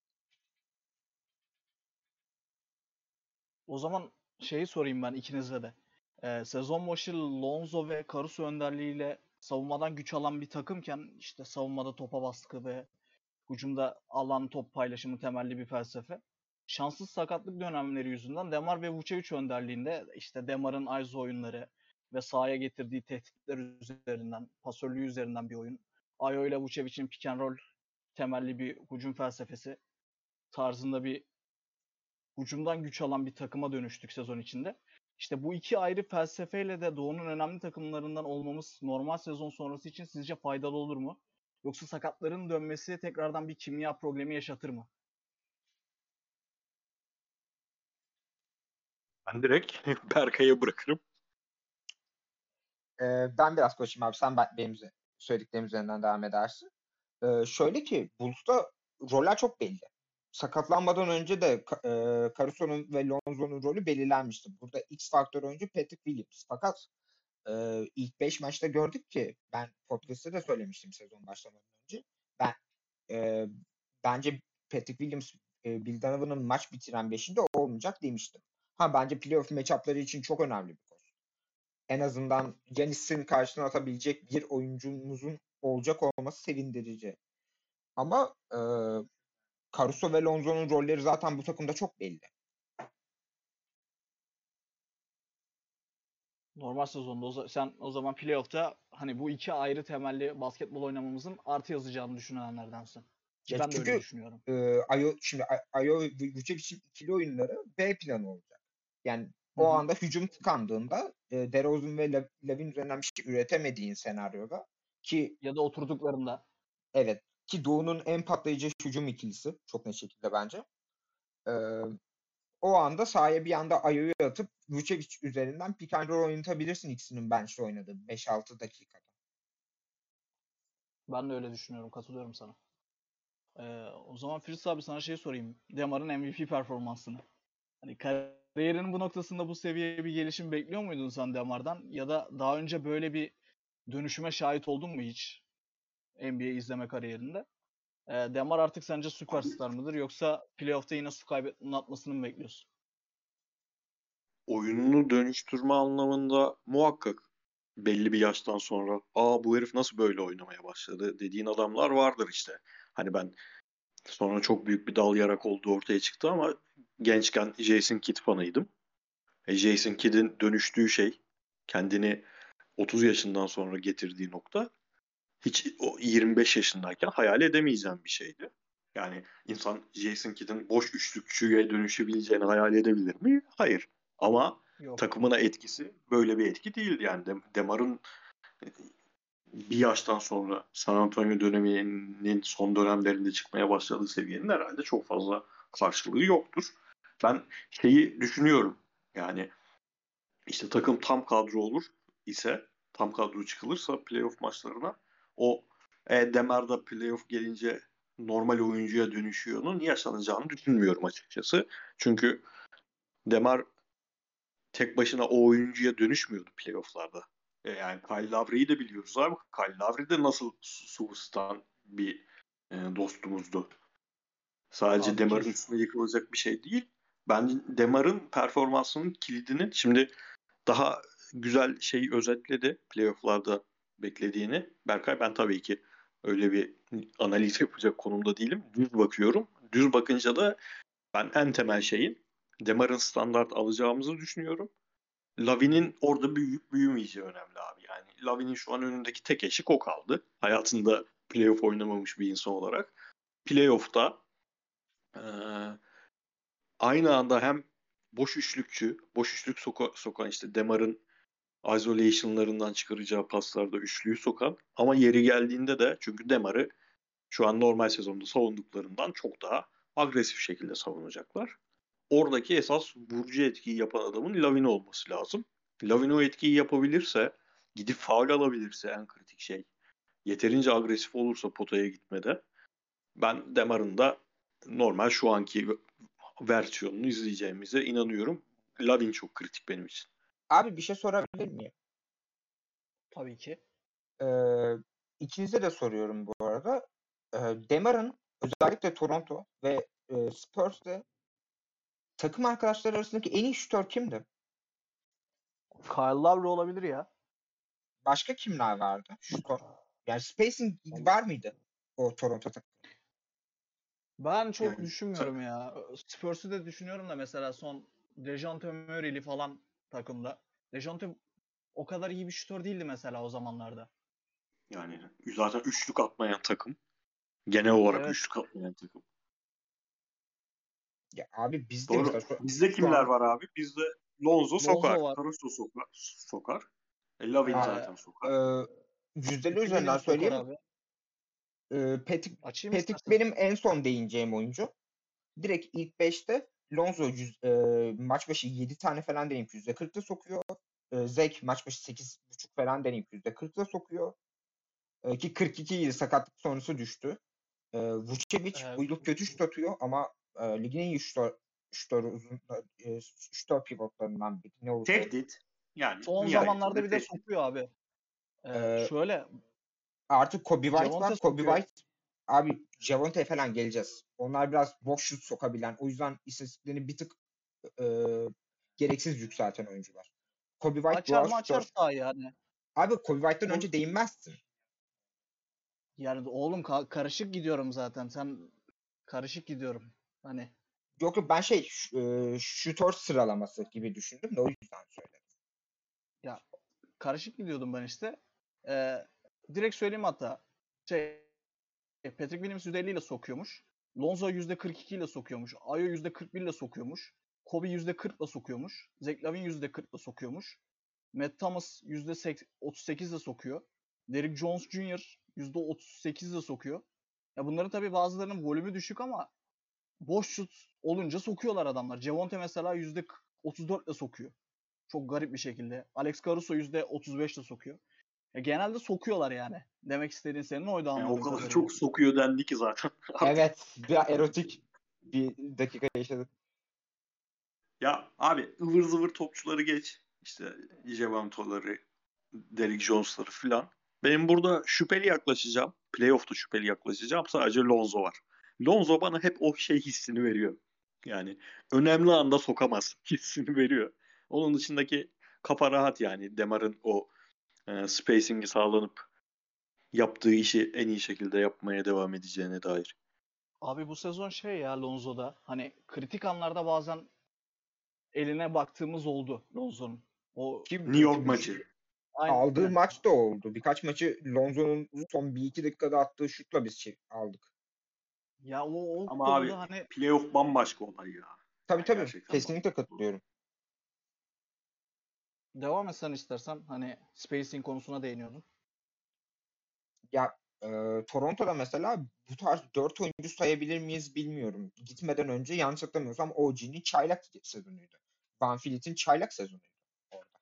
[SPEAKER 1] O zaman şeyi sorayım ben ikinize de. Ee, sezon başı Lonzo ve Caruso önderliğiyle savunmadan güç alan bir takımken işte savunmada topa baskı ve hücumda alan top paylaşımı temelli bir felsefe. Şanssız sakatlık dönemleri yüzünden Demar ve Vucevic önderliğinde işte Demar'ın Aizo oyunları ve sahaya getirdiği tehditler üzerinden, pasörlüğü üzerinden bir oyun. Ayo ile Vucevic'in pick and roll temelli bir hücum felsefesi tarzında bir hücumdan güç alan bir takıma dönüştük sezon içinde. İşte bu iki ayrı felsefeyle de Doğu'nun önemli takımlarından olmamız normal sezon sonrası için sizce faydalı olur mu? Yoksa sakatların dönmesi tekrardan bir kimya problemi yaşatır mı?
[SPEAKER 2] Ben direkt Berkay'a bırakırım.
[SPEAKER 3] Ee, ben biraz konuşayım abi. Sen ben- benim söylediklerim üzerinden devam edersin. Ee, şöyle ki Bulls'ta roller çok belli. Sakatlanmadan önce de e, Caruso'nun ve Lonzo'nun rolü belirlenmişti. Burada X faktör oyuncu Patrick Williams. Fakat e, ilk 5 maçta gördük ki ben podcast'te de söylemiştim sezon başlamadan önce. Ben e, bence Patrick Williams e, Bill maç bitiren 5'inde olmayacak demiştim. Ha bence playoff matchup'ları için çok önemli bir konu. En azından Giannis'in karşısına atabilecek bir oyuncumuzun olacak olması sevindirici. Ama e, Caruso ve Lonzo'nun rolleri zaten bu takımda çok belli.
[SPEAKER 1] Normal sezonda o sen o zaman playoff'ta hani bu iki ayrı temelli basketbol oynamamızın artı yazacağını düşünenlerdensin. Ki ben de öyle düşünüyorum.
[SPEAKER 3] e, Ayo şimdi Ayo Vucevic'in ikili oyunları B planı olacak. Yani o
[SPEAKER 1] Hı hı.
[SPEAKER 3] anda hücum tıkandığında e, DeRozan ve La- Lavin üzerinden bir şey üretemediğin senaryoda ki
[SPEAKER 1] Ya da oturduklarında.
[SPEAKER 3] evet ki Doğu'nun en patlayıcı hücum ikilisi çok net şekilde bence. E, o anda sahaya bir anda Ayo'yu atıp Vucevic üzerinden pick and roll oynatabilirsin ikisinin bench'te oynadığı 5-6 dakikada.
[SPEAKER 1] Ben de öyle düşünüyorum. Katılıyorum sana. Ee, o zaman Fritz abi sana şey sorayım. Demar'ın MVP performansını. Hani kariyerinin bu noktasında bu seviyeye bir gelişim bekliyor muydun sen Demar'dan? Ya da daha önce böyle bir dönüşüme şahit oldun mu hiç? NBA izleme kariyerinde. Ee, Demar artık sence süperstar mıdır? Yoksa playoff'ta yine su kaybetmenin atmasını mı bekliyorsun?
[SPEAKER 2] oyununu dönüştürme anlamında muhakkak belli bir yaştan sonra aa bu herif nasıl böyle oynamaya başladı dediğin adamlar vardır işte. Hani ben sonra çok büyük bir dal yarak olduğu ortaya çıktı ama gençken Jason Kidd fanıydım. E Jason Kidd'in dönüştüğü şey kendini 30 yaşından sonra getirdiği nokta hiç o 25 yaşındayken hayal edemeyeceğim bir şeydi. Yani insan Jason Kidd'in boş üçlükçüye dönüşebileceğini hayal edebilir mi? Hayır. Ama
[SPEAKER 1] Yok.
[SPEAKER 2] takımına etkisi böyle bir etki değildi. Yani Dem- Demar'ın e, bir yaştan sonra San Antonio döneminin son dönemlerinde çıkmaya başladığı seviyenin herhalde çok fazla karşılığı yoktur. Ben şeyi düşünüyorum. Yani işte takım tam kadro olur ise tam kadro çıkılırsa playoff maçlarına o e, Demar'da playoff gelince normal oyuncuya dönüşüyor'nun yaşanacağını düşünmüyorum açıkçası. Çünkü Demar tek başına o oyuncuya dönüşmüyordu playofflarda. E, yani Kyle Lowry'yi de biliyoruz abi. Kyle Lowry de nasıl su- Suus'tan bir e, dostumuzdu. Sadece Demar'ın üstüne yıkılacak bir şey değil. Bence Demar'ın performansının kilidini şimdi daha güzel şeyi özetledi playoff'larda beklediğini. Berkay ben tabii ki öyle bir analiz yapacak konumda değilim. Düz bakıyorum. Düz bakınca da ben en temel şeyin Demar'ın standart alacağımızı düşünüyorum. Lavin'in orada büyüyüp büyümeyeceği önemli abi. Yani Lavin'in şu an önündeki tek eşik o kaldı. Hayatında playoff oynamamış bir insan olarak. Playoff'ta eee, aynı anda hem boş üçlükçü, boş üçlük soka, sokan işte Demar'ın isolation'larından çıkaracağı paslarda üçlüyü sokan ama yeri geldiğinde de çünkü Demar'ı şu an normal sezonda savunduklarından çok daha agresif şekilde savunacaklar. Oradaki esas vurucu etkiyi yapan adamın Lavin olması lazım. Lavin o etkiyi yapabilirse, gidip faul alabilirse en kritik şey. Yeterince agresif olursa potaya gitmede ben Demar'ın da normal şu anki versiyonunu izleyeceğimize inanıyorum. Lavin çok kritik benim için.
[SPEAKER 3] Abi bir şey sorabilir miyim?
[SPEAKER 1] Tabii ki.
[SPEAKER 3] Ee, ikinize de soruyorum bu arada. Ee, Demar'ın özellikle Toronto ve e, Spurs'te takım arkadaşları arasındaki en iyi şutör kimdi?
[SPEAKER 1] Kyle Lowry olabilir ya.
[SPEAKER 3] Başka kimler vardı şutör? Yani spacing var mıydı o Toronto takım?
[SPEAKER 1] Ben çok
[SPEAKER 2] Yani
[SPEAKER 1] düşünmüyorum ya. Spurs'u da düşünüyorum da mesela son Dejounte Murray'li falan takımda. Dejounte o kadar iyi bir şutör değildi mesela o zamanlarda.
[SPEAKER 2] Yani zaten üçlük atmayan takım. Genel olarak
[SPEAKER 1] Evet.
[SPEAKER 2] üçlük atmayan takım.
[SPEAKER 3] Ya abi bizde
[SPEAKER 2] Doğru.
[SPEAKER 3] mesela
[SPEAKER 2] Bizde kimler var abi? Bizde Lonzo sokar.
[SPEAKER 1] var.
[SPEAKER 2] Caruso sokar. sokar. E, Lavin zaten sokar.
[SPEAKER 3] Ee, yüzdeli üzerinden söyleyeyim.
[SPEAKER 1] abi.
[SPEAKER 3] Ee, Patrick,
[SPEAKER 1] Açayım
[SPEAKER 3] Patrick
[SPEAKER 1] istersen.
[SPEAKER 3] benim en son değineceğim oyuncu. Direkt ilk 5'te Lonzo yüz, e, maç başı 7 tane falan deneyip %40'da sokuyor. E, Zek maç başı 8.5 falan deneyip %40'da sokuyor. E, ki 42 yıl sakatlık sonrası düştü. E, Vucevic
[SPEAKER 1] Evet.
[SPEAKER 3] bu yıl kötü şut atıyor ama e, ligin en iyi şutör, şutörü uzun e, şutör pivotlarından biri. Ne olsun.
[SPEAKER 2] Tehdit. Yani
[SPEAKER 1] Son zamanlarda bir de sokuyor abi. Ee,
[SPEAKER 3] Ee,
[SPEAKER 1] şöyle
[SPEAKER 3] Artık Kobe White
[SPEAKER 1] Javonte
[SPEAKER 3] var. Kobe. White abi Javonte falan geleceğiz. Onlar biraz boş şut sokabilen. O yüzden istatistiklerini bir tık e, gereksiz yükselten oyuncular. Kobe White
[SPEAKER 1] açar mı açar sahayı yani.
[SPEAKER 3] Abi Kobe White'dan önce değinmezsin.
[SPEAKER 1] Yani oğlum ka- karışık gidiyorum zaten. Sen karışık gidiyorum. Hani
[SPEAKER 3] Yok yok ben şey e, şutör sıralaması gibi düşündüm de o yüzden söyledim.
[SPEAKER 1] karışık gidiyordum ben işte. Ee, direkt söyleyeyim hatta. Şey Patrick Williams %50 ile sokuyormuş. Lonzo %42 ile sokuyormuş. Ayo %41 ile sokuyormuş. Kobe %40 ile sokuyormuş. Zach Lavin %40 ile sokuyormuş. Matt Thomas %38 ile sokuyor. Derrick Jones Jr. %38 ile sokuyor. Ya bunların tabii bazılarının volümü düşük ama boş şut olunca sokuyorlar adamlar. Javonte mesela %34 ile sokuyor. Çok garip bir şekilde. Alex Caruso %35 ile sokuyor. Ya genelde sokuyorlar yani. Demek istediğin senin oydu
[SPEAKER 2] Yani
[SPEAKER 1] anladığım
[SPEAKER 2] o kadar çok sokuyor dendi ki zaten.
[SPEAKER 3] Evet biraz erotik bir dakika yaşadık.
[SPEAKER 2] Ya abi ıvır zıvır topçuları geç. İşte Javanto'ları, Derrick Jones'ları filan. Benim burada şüpheli yaklaşacağım. Playoff'ta şüpheli yaklaşacağım. Sadece Lonzo var. Lonzo bana hep o şey hissini veriyor. Yani önemli anda sokamaz hissini veriyor. Onun dışındaki kafa rahat yani. Demar'ın o e, spacing'i sağlanıp yaptığı işi en iyi şekilde yapmaya devam edeceğine dair.
[SPEAKER 1] Abi bu sezon şey ya Lonzo'da hani kritik anlarda bazen eline baktığımız oldu Lonzo'nun. O
[SPEAKER 3] Kim
[SPEAKER 2] New York maçı.
[SPEAKER 3] şut-
[SPEAKER 1] aynen.
[SPEAKER 3] Aldığı maç da oldu. Birkaç maçı Lonzo'nun son 1-2 dakikada attığı şutla biz şey aldık.
[SPEAKER 1] Ya o, o
[SPEAKER 2] Ama abi
[SPEAKER 1] hani
[SPEAKER 2] playoff bambaşka olay ya.
[SPEAKER 3] Tabii tabii.
[SPEAKER 2] Gerçekten
[SPEAKER 3] Kesinlikle katılıyorum.
[SPEAKER 1] Devam etsen istersen hani spacing konusuna değiniyordun.
[SPEAKER 3] Ya e, Toronto'da mesela bu tarz 4 oyuncu sayabilir miyiz bilmiyorum. Gitmeden önce yanlış hatırlamıyorsam OG'nin çaylak sezonuydu. Van Vliet'in çaylak sezonuydu orada.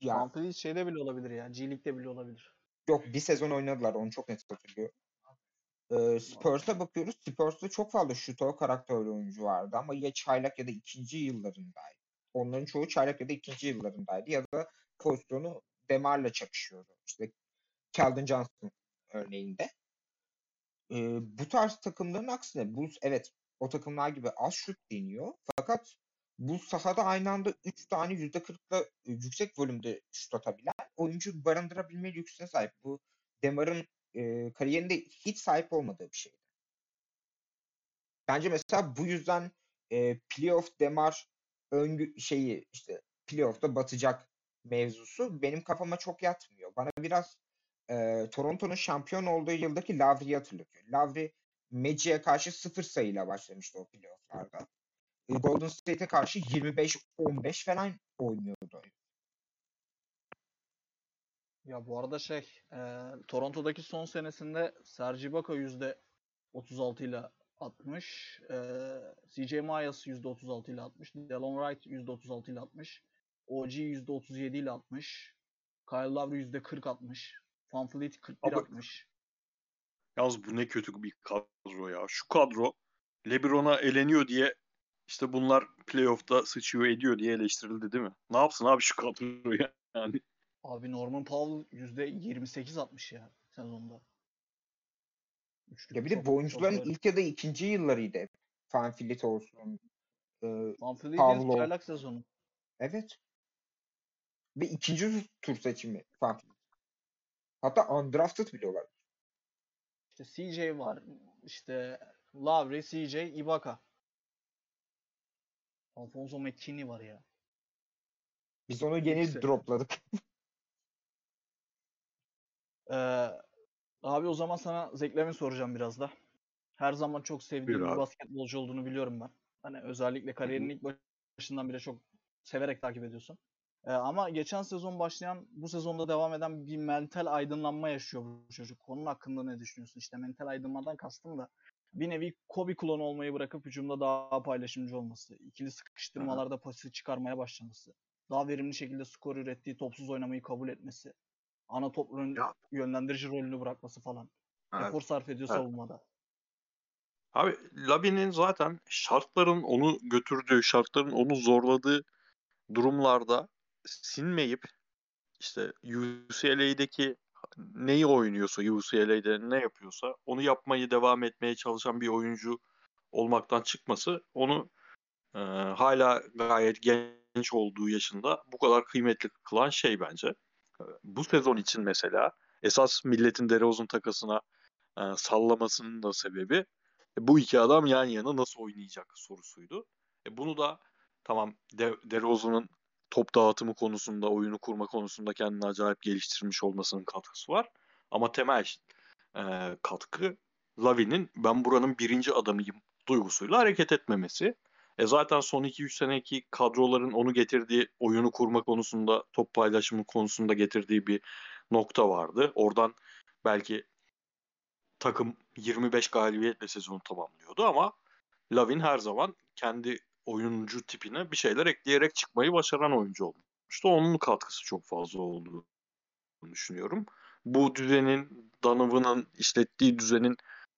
[SPEAKER 3] Ya
[SPEAKER 1] Van Vliet şeyde bile olabilir ya. G League'de bile olabilir.
[SPEAKER 3] yok bir sezon oynadılar onu çok net hatırlıyorum. E, Spurs'a bakıyoruz. Spurs'ta çok fazla şutör karakterli oyuncu vardı ama ya çaylak ya da ikinci yıllarındaydı. Onların çoğu çaylak ya da ikinci yıllarındaydı ya da pozisyonu Demar'la çakışıyordu. İşte Keldon Johnson örneğinde. Ee, bu tarz takımların aksine Bulls evet o takımlar gibi az şut deniyor. Fakat bu sahada aynı anda 3 tane %40'la yüksek volümde şut atabilen oyuncu barındırabilme lüksüne sahip. Bu Demar'ın e, kariyerinde hiç sahip olmadığı bir şeydi. Bence mesela bu yüzden e, playoff Demar öngü şeyi işte playoff'ta batacak mevzusu benim kafama çok yatmıyor. Bana biraz e, Toronto'nun şampiyon olduğu yıldaki Lavri'yi hatırlatıyor. Lavri Magic'e karşı sıfır sayıyla başlamıştı o playoff'larda. Golden State'e karşı 25-15 falan oynuyordu.
[SPEAKER 1] Ya bu arada şey e, Toronto'daki son senesinde Serge Ibaka %36 ile 60, e, CJ Myers %36 ile 60, Delon Wright %36 ile 60, OG %37 ile 60, Kyle Lowry %40 60, Van Vliet 41
[SPEAKER 2] Abi-
[SPEAKER 1] 60.
[SPEAKER 2] Yalnız bu ne kötü bir kadro ya. Şu kadro LeBron'a eleniyor diye işte bunlar playoff'ta sıçıyor ediyor diye eleştirildi değil mi? Ne yapsın abi şu kadro ya? Yani
[SPEAKER 1] Abi Norman Powell %28 60 ya sezonda. Üçlük
[SPEAKER 3] Ya bir de bu oyuncuların
[SPEAKER 1] çok
[SPEAKER 3] ilk ya da ikinci yıllarıydı hep. Van Fleet olsun. E, Pavlov.
[SPEAKER 1] çaylak sezonu.
[SPEAKER 3] evet. Ve ikinci tur seçimi Van Fleet. Hatta undrafted bile olabilir.
[SPEAKER 1] İşte CJ var. işte Lowry, CJ, Ibaka. Alfonso McKinney var ya.
[SPEAKER 3] Biz onu yeni
[SPEAKER 1] İkisi.
[SPEAKER 3] dropladık.
[SPEAKER 1] Ee, abi o zaman sana Zeklem'i soracağım biraz da. Her zaman çok sevdiğim
[SPEAKER 2] Buyur
[SPEAKER 1] bir
[SPEAKER 2] abi.
[SPEAKER 1] basketbolcu olduğunu biliyorum ben. Hani özellikle kariyerinin ilk başından beri çok severek takip ediyorsun. Ee, ama geçen sezon başlayan, bu sezonda devam eden bir mental aydınlanma yaşıyor bu çocuk. Onun hakkında ne düşünüyorsun? İşte mental aydınlanmadan kastım da bir nevi Kobe klonu olmayı bırakıp hücumda daha paylaşımcı olması, ikili sıkıştırmalarda pası çıkarmaya başlaması, daha verimli şekilde skor ürettiği topsuz oynamayı kabul etmesi, ana top rol-
[SPEAKER 2] Ya.
[SPEAKER 1] yönlendirici rolünü bırakması falan.
[SPEAKER 2] Evet.
[SPEAKER 1] Efor sarf ediyor
[SPEAKER 2] Evet.
[SPEAKER 1] savunmada.
[SPEAKER 2] Abi Labi'nin zaten şartların onu götürdüğü, şartların onu zorladığı durumlarda sinmeyip işte UCLA'deki neyi oynuyorsa, UCLA'de ne yapıyorsa onu yapmayı devam etmeye çalışan bir oyuncu olmaktan çıkması onu e, hala gayet genç olduğu yaşında bu kadar kıymetli kılan şey bence. Bu sezon için mesela esas milletin DeRozan takasına e, sallamasının da sebebi e, bu iki adam yan yana nasıl oynayacak sorusuydu. E, bunu da tamam De DeRozan'ın top dağıtımı konusunda, oyunu kurma konusunda kendini acayip geliştirmiş olmasının katkısı var. Ama temel e, katkı Lavi'nin ben buranın birinci adamıyım duygusuyla hareket etmemesi. E zaten son 2-3 seneki kadroların onu getirdiği oyunu kurma konusunda, top paylaşımı konusunda getirdiği bir nokta vardı. Oradan belki takım 25 galibiyetle sezonu tamamlıyordu ama Lavin her zaman kendi oyuncu tipine bir şeyler ekleyerek çıkmayı başaran oyuncu olmuştu. Onun katkısı çok fazla olduğunu düşünüyorum. Bu düzenin, Donovan'ın işlettiği düzenin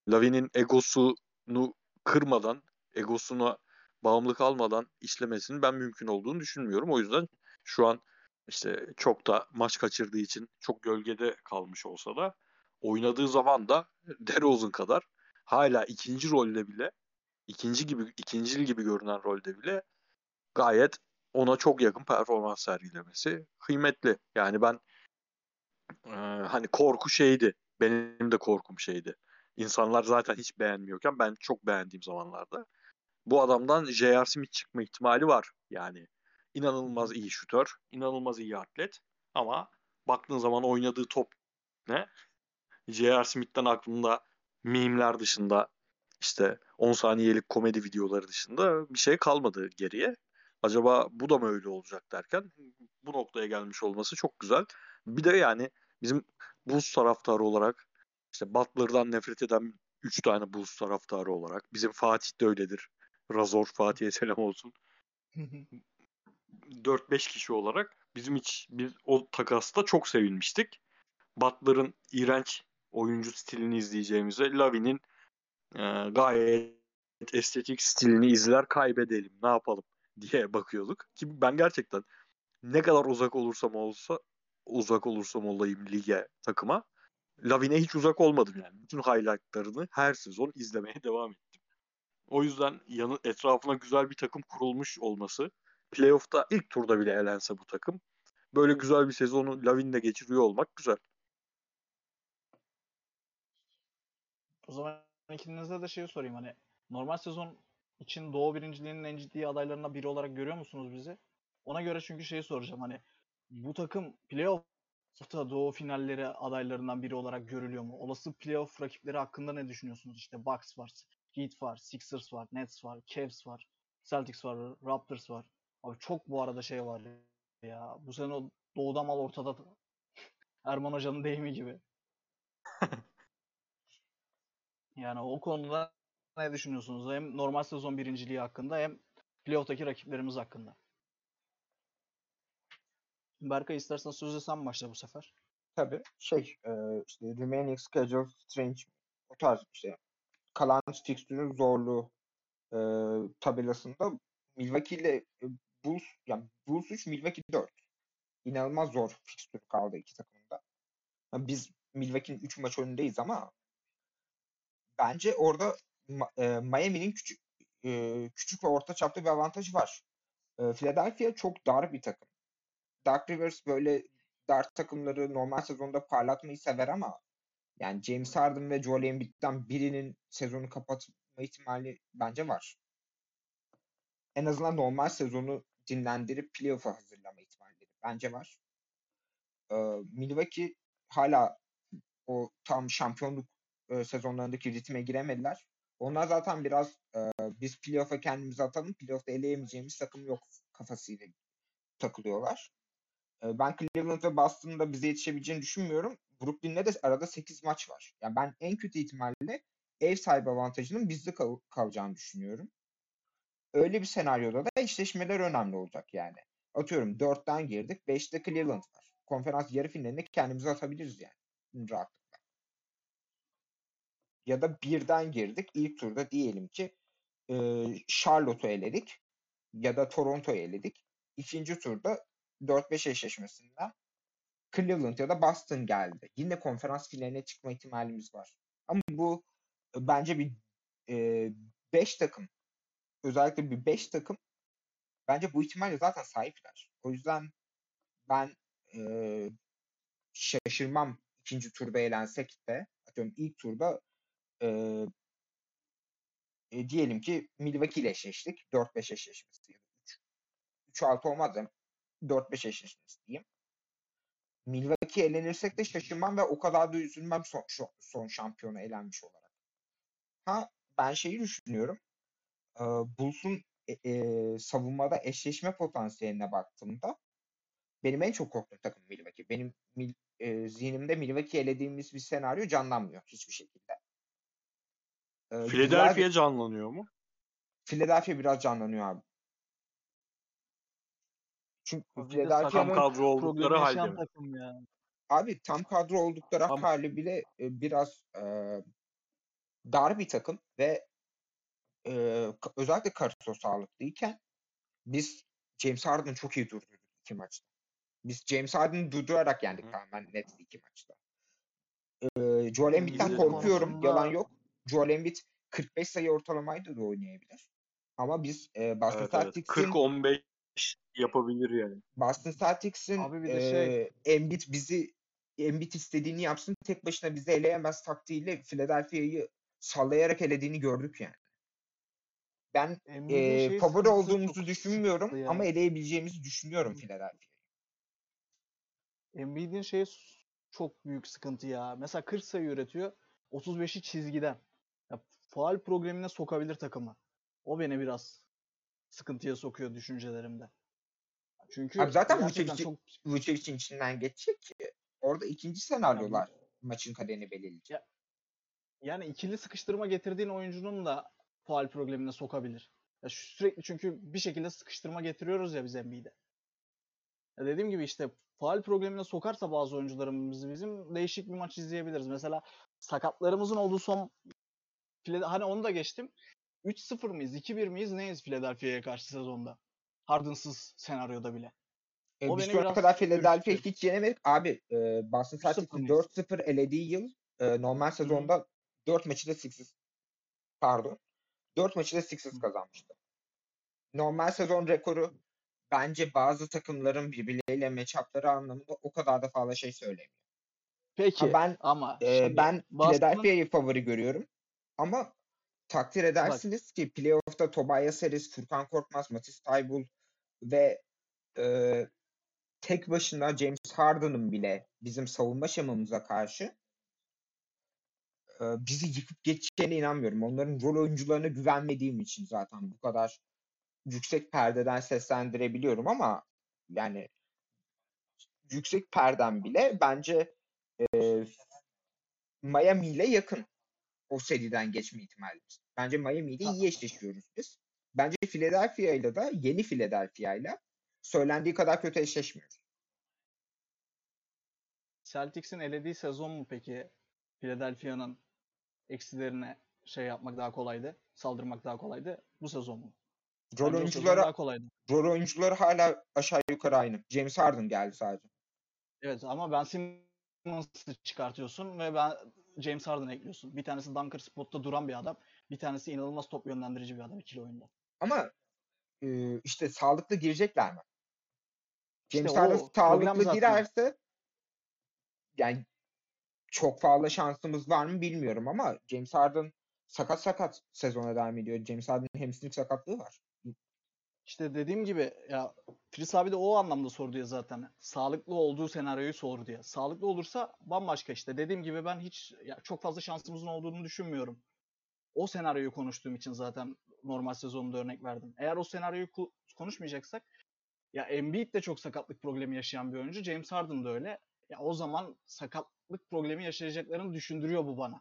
[SPEAKER 2] Lavin'in egosunu kırmadan, egosuna bağımlı kalmadan işlemesinin ben mümkün olduğunu düşünmüyorum. O yüzden şu an işte çok da maç kaçırdığı için çok gölgede kalmış olsa da oynadığı zaman da DeRozan kadar hala ikinci rolde bile ikinci gibi ikincil gibi görünen rolde bile gayet ona çok yakın performans sergilemesi kıymetli. Yani ben e, hani korku şeydi. Benim de korkum şeydi. İnsanlar zaten hiç beğenmiyorken ben çok beğendiğim zamanlarda bu adamdan J.R. Smith çıkma ihtimali var. Yani inanılmaz iyi şutör, inanılmaz iyi atlet ama baktığın zaman oynadığı top ne? J.R. Smith'ten aklımda mimler dışında işte 10 saniyelik komedi videoları dışında bir şey kalmadı geriye. Acaba bu da mı öyle olacak derken bu noktaya gelmiş olması çok güzel. Bir de yani bizim Bulls taraftarı olarak işte Butler'dan nefret eden 3 tane Bulls taraftarı olarak bizim Fatih de öyledir. Razor Fatih'e selam olsun. 4-5 kişi olarak bizim hiç biz o takasta çok sevinmiştik. Butler'ın iğrenç oyuncu stilini izleyeceğimize Lavin'in e, gayet estetik stilini izler kaybedelim ne yapalım diye bakıyorduk. Ki ben gerçekten ne kadar uzak olursam olsa uzak olursam olayım lige takıma Lavin'e hiç uzak olmadım yani. Bütün highlightlarını her sezon izlemeye devam ettim. O yüzden yanı etrafına güzel bir takım kurulmuş olması, playoff'ta ilk turda bile elense bu takım, böyle güzel bir sezonu Lavin'le geçiriyor olmak güzel.
[SPEAKER 1] O zaman ikinize de şeyi sorayım hani normal sezon için Doğu birinciliğinin en ciddi adaylarından biri olarak görüyor musunuz bizi? Ona göre çünkü şeyi soracağım hani bu takım playoff'ta Doğu finalleri adaylarından biri olarak görülüyor mu? Olası playoff rakipleri hakkında ne düşünüyorsunuz? İşte Bucks var, Heat var, Sixers var, Nets var, Cavs var, Celtics var, Raptors var. Abi çok bu arada şey var ya. Bu sene o doğuda mal ortada. Erman Hoca'nın deyimi gibi. Yani o konuda ne düşünüyorsunuz? Hem normal sezon birinciliği hakkında hem playoff'taki rakiplerimiz hakkında. Berkay istersen sözü sen başla bu sefer.
[SPEAKER 3] Tabii şey e, işte remaining schedule strange o tarz işte kalan fixtürün zorluğu e, tabelasında Milwaukee ile Bulls yani Bulls 3 Milwaukee 4. İnanılmaz zor fixtür kaldı iki takımda. Yani biz Milwaukee'nin 3 maç önündeyiz ama bence orada e, Miami'nin küçük e, küçük ve orta çapta bir avantajı var. E, Philadelphia çok dar bir takım. Dark Rivers böyle dar takımları normal sezonda parlatmayı sever ama yani James Harden ve Joel Embiid'den birinin sezonu kapatma ihtimali bence var. En azından normal sezonu dinlendirip playoff'a hazırlama ihtimalleri bence var. Ee, Milwaukee hala o tam şampiyonluk e, sezonlarındaki ritme giremediler. Onlar zaten biraz e, biz playoff'a kendimizi atalım, playoff'ta eleyemeyeceğimiz takım yok kafasıyla takılıyorlar. E, ben Cleveland ve Boston'da bize yetişebileceğini düşünmüyorum. Brooklyn'le de arada 8 maç var. Yani ben en kötü ihtimalle ev sahibi avantajının bizde kal- kalacağını düşünüyorum. Öyle bir senaryoda da eşleşmeler önemli olacak yani. Atıyorum 4'ten girdik, 5'te Cleveland var. Konferans yarı finalinde kendimizi atabiliriz yani. Rahatlıkla. Ya da birden girdik. ilk turda diyelim ki e, Charlotte'u eledik. Ya da Toronto'yu eledik. İkinci turda 4-5 eşleşmesinden Cleveland ya da Boston geldi. Yine konferans finaline çıkma ihtimalimiz var. Ama bu bence bir 5 e, takım özellikle bir 5 takım bence bu ihtimalle zaten sahipler. O yüzden ben e, şaşırmam ikinci turda eğlensek de atıyorum ilk turda e, e, diyelim ki Milwaukee ile eşleştik. 4-5 eşleşmesi ya da 3. 3-6 olmaz ya. 4-5 eşleşmesi diyeyim. Milwaukee elenirsek de şaşırmam ve o kadar da üzülmem son, son şampiyona elenmiş olarak. Ha ben şeyi düşünüyorum. E, Bulls'un e, e, savunmada eşleşme potansiyeline baktığımda benim en çok korktuğum takım Milwaukee. Benim mil, e, zihnimde Milwaukee elediğimiz bir senaryo canlanmıyor hiçbir şekilde.
[SPEAKER 2] E, Philadelphia bir... canlanıyor mu?
[SPEAKER 3] Philadelphia biraz canlanıyor abi. Çünkü
[SPEAKER 2] tam kadro oldukları halde mi?
[SPEAKER 3] Takım ya. Abi tam kadro oldukları tam... hali bile e, biraz e, dar bir takım ve e, özellikle Caruso sağlıklıyken biz James Harden'ı çok iyi durdurduk iki maçta. Biz James Harden'ı durdurarak yendik tamamen net iki maçta. E, Joel Embiid'den korkuyorum. Konusunda... Yalan yok. Joel Embiid 45 sayı ortalamaydı da oynayabilir. Ama biz e, Boston evet, Celtics'in...
[SPEAKER 2] Evet. 40-15 yapabilir yani.
[SPEAKER 3] Boston Celtics'in Abi bir de şey... e, Embiid bizi Embiid istediğini yapsın tek başına bizi eleyemez taktiğiyle Philadelphia'yı sallayarak elediğini gördük yani. Ben e, şey favori olduğumuzu düşünmüyorum yani. ama eleyebileceğimizi düşünüyorum Philadelphia'yı.
[SPEAKER 1] Embiid'in şey çok büyük sıkıntı ya. Mesela 40 sayı üretiyor. 35'i çizgiden. Ya, faal programına sokabilir takımı. O beni biraz sıkıntıya sokuyor düşüncelerimde. Çünkü
[SPEAKER 3] Abi zaten
[SPEAKER 1] gerçekten
[SPEAKER 3] Vucevic'i-
[SPEAKER 1] çok
[SPEAKER 3] Vucevic'in içinden geçecek ki. Orada ikinci senaryolar maçın kaderini belirleyecek.
[SPEAKER 1] yani ikili sıkıştırma getirdiğin oyuncunun da faal programına sokabilir. Ya sürekli çünkü bir şekilde sıkıştırma getiriyoruz ya biz NBA'de. Ya dediğim gibi işte faal programına sokarsa bazı oyuncularımız bizim değişik bir maç izleyebiliriz. Mesela sakatlarımızın olduğu son hani onu da geçtim. 3-0 mıyız, 2-1 miyiz neyiz Philadelphia'ya karşı sezonda? Harden'sız senaryoda bile.
[SPEAKER 3] E,
[SPEAKER 1] O
[SPEAKER 3] biz şu ana kadar Philadelphia
[SPEAKER 1] ürkütüyor.
[SPEAKER 3] hiç yenemedik. Abi e, Boston
[SPEAKER 1] 3-0
[SPEAKER 3] Celtics'in
[SPEAKER 1] mıyız?
[SPEAKER 3] 4-0 elediği yıl e, normal sezonda 4 maçı da Sixers pardon 4 maçı da Sixers
[SPEAKER 1] Hı.
[SPEAKER 3] kazanmıştı. Normal sezon rekoru bence bazı takımların birbirleriyle matchup'ları anlamında o kadar da fazla şey söylemiyor.
[SPEAKER 1] Peki
[SPEAKER 3] Ha, ben
[SPEAKER 1] ama
[SPEAKER 3] e, ben Philadelphia'yı favori görüyorum. Ama takdir edersiniz ki playoff'ta Tobias Harris, Furkan Korkmaz, Matisse Taybul ve e, tek başına James Harden'ın bile bizim savunma şemamıza karşı e, bizi yıkıp geçeceğine inanmıyorum. Onların rol oyuncularına güvenmediğim için zaten bu kadar yüksek perdeden seslendirebiliyorum ama yani yüksek perden bile bence e, Miami ile yakın o seriden geçme ihtimalimiz. Bence Miami ile iyi eşleşiyoruz biz. Bence Philadelphia ile de yeni Philadelphia ile söylendiği kadar kötü eşleşmiyoruz.
[SPEAKER 1] Celtics'in elediği sezon mu peki Philadelphia'nın eksilerine şey yapmak daha kolaydı, saldırmak daha kolaydı bu sezon mu?
[SPEAKER 3] Rol
[SPEAKER 1] Bence
[SPEAKER 3] oyuncuları
[SPEAKER 1] daha kolaydı.
[SPEAKER 3] rol oyuncuları hala aşağı yukarı aynı. James Harden geldi sadece.
[SPEAKER 1] Evet ama Ben Simmons'ı çıkartıyorsun ve ben James Harden ekliyorsun. Bir tanesi dunker spotta duran bir adam. Bir tanesi inanılmaz top yönlendirici bir adam ikili oyunda.
[SPEAKER 3] Ama e, işte sağlıklı girecekler mi? James
[SPEAKER 1] İşte
[SPEAKER 3] Harden sağlıklı girerse yani çok fazla şansımız var mı bilmiyorum ama James Harden sakat sakat sezona devam ediyor. James Harden'ın hamstring sakatlığı var.
[SPEAKER 1] İşte dediğim gibi ya Filiz abi de o anlamda sordu diye zaten. Sağlıklı olduğu senaryoyu sordu diye. Sağlıklı olursa bambaşka işte. Dediğim gibi ben hiç ya çok fazla şansımızın olduğunu düşünmüyorum. O senaryoyu konuştuğum için zaten normal sezonunda örnek verdim. Eğer o senaryoyu konuşmayacaksak ya Embiid de çok sakatlık problemi yaşayan bir oyuncu. James Harden da öyle. Ya o zaman sakatlık problemi yaşayacaklarını düşündürüyor bu bana.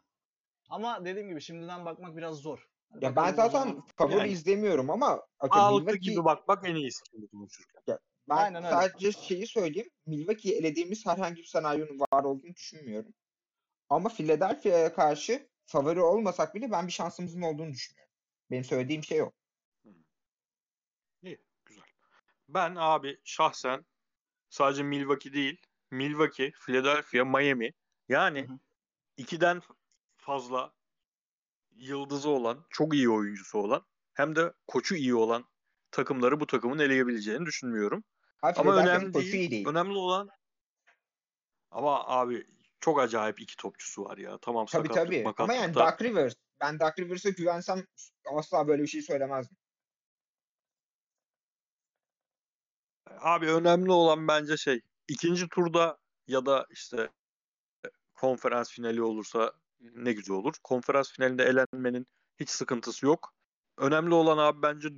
[SPEAKER 1] Ama dediğim gibi şimdiden bakmak biraz zor.
[SPEAKER 3] Ya ben zaten favori
[SPEAKER 2] Yani.
[SPEAKER 3] izlemiyorum ama atıyorum
[SPEAKER 2] Sağlıklı
[SPEAKER 3] Milwaukee-
[SPEAKER 2] gibi bakmak en iyisi şimdi konuşurken.
[SPEAKER 3] Ben
[SPEAKER 1] Aynen öyle.
[SPEAKER 3] sadece şeyi söyleyeyim. Milwaukee'yi elediğimiz herhangi bir senaryonun var olduğunu düşünmüyorum. Ama Philadelphia'ya karşı favori olmasak bile ben bir şansımızın olduğunu düşünüyorum. Benim söylediğim şey o.
[SPEAKER 2] İyi, güzel. Ben abi şahsen sadece Milwaukee değil, Milwaukee, Philadelphia, Miami yani
[SPEAKER 1] Hı hı.
[SPEAKER 2] ikiden fazla yıldızı olan, çok iyi oyuncusu olan hem de koçu iyi olan takımları bu takımın eleyebileceğini düşünmüyorum.
[SPEAKER 3] Abi
[SPEAKER 2] Ama önemli
[SPEAKER 3] iyi
[SPEAKER 2] değil.
[SPEAKER 3] değil.
[SPEAKER 2] Önemli olan ama abi çok acayip iki topçusu var ya. Tamam
[SPEAKER 3] Tabii
[SPEAKER 2] sakatlık
[SPEAKER 3] tabii. Ama
[SPEAKER 2] makatlık
[SPEAKER 3] yani
[SPEAKER 2] da-
[SPEAKER 3] Doug Rivers. Ben Doug Rivers'a güvensem asla böyle bir şey söylemezdim.
[SPEAKER 2] Abi önemli olan bence şey ikinci turda ya da işte konferans finali olursa ne güzel olur. Konferans finalinde elenmenin hiç sıkıntısı yok. Önemli olan abi bence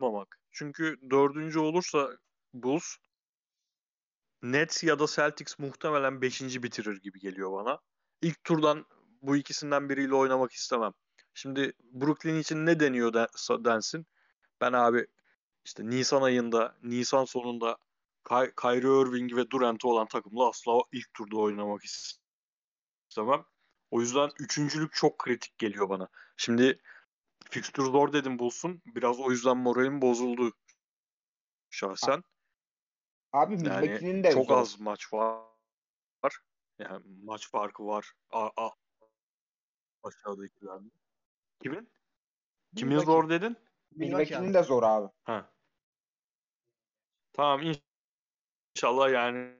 [SPEAKER 2] olmamak. Çünkü dördüncü olursa Bulls Nets ya da Celtics muhtemelen beşinci bitirir gibi geliyor bana. İlk turdan bu ikisinden biriyle oynamak istemem. Şimdi Brooklyn için ne deniyor de- densin? Ben abi işte Nisan ayında, Nisan sonunda Ky- Kyrie Irving ve Durant'ı olan takımla asla ilk turda oynamak istemem. O yüzden üçüncülük çok kritik geliyor bana. Şimdi fixture zor dedim bulsun. Biraz o yüzden moralim bozuldu şahsen.
[SPEAKER 3] Abi
[SPEAKER 2] Yani
[SPEAKER 3] Milwaukee'nin de
[SPEAKER 2] çok
[SPEAKER 3] zor.
[SPEAKER 2] az maç var. Yani maç farkı var. A, a, aşağıdakilerden. Kimin? Kimin
[SPEAKER 1] Milwaukee.
[SPEAKER 2] zor dedin?
[SPEAKER 3] Milwaukee'nin de zor abi.
[SPEAKER 2] Ha. Tamam in- inşallah yani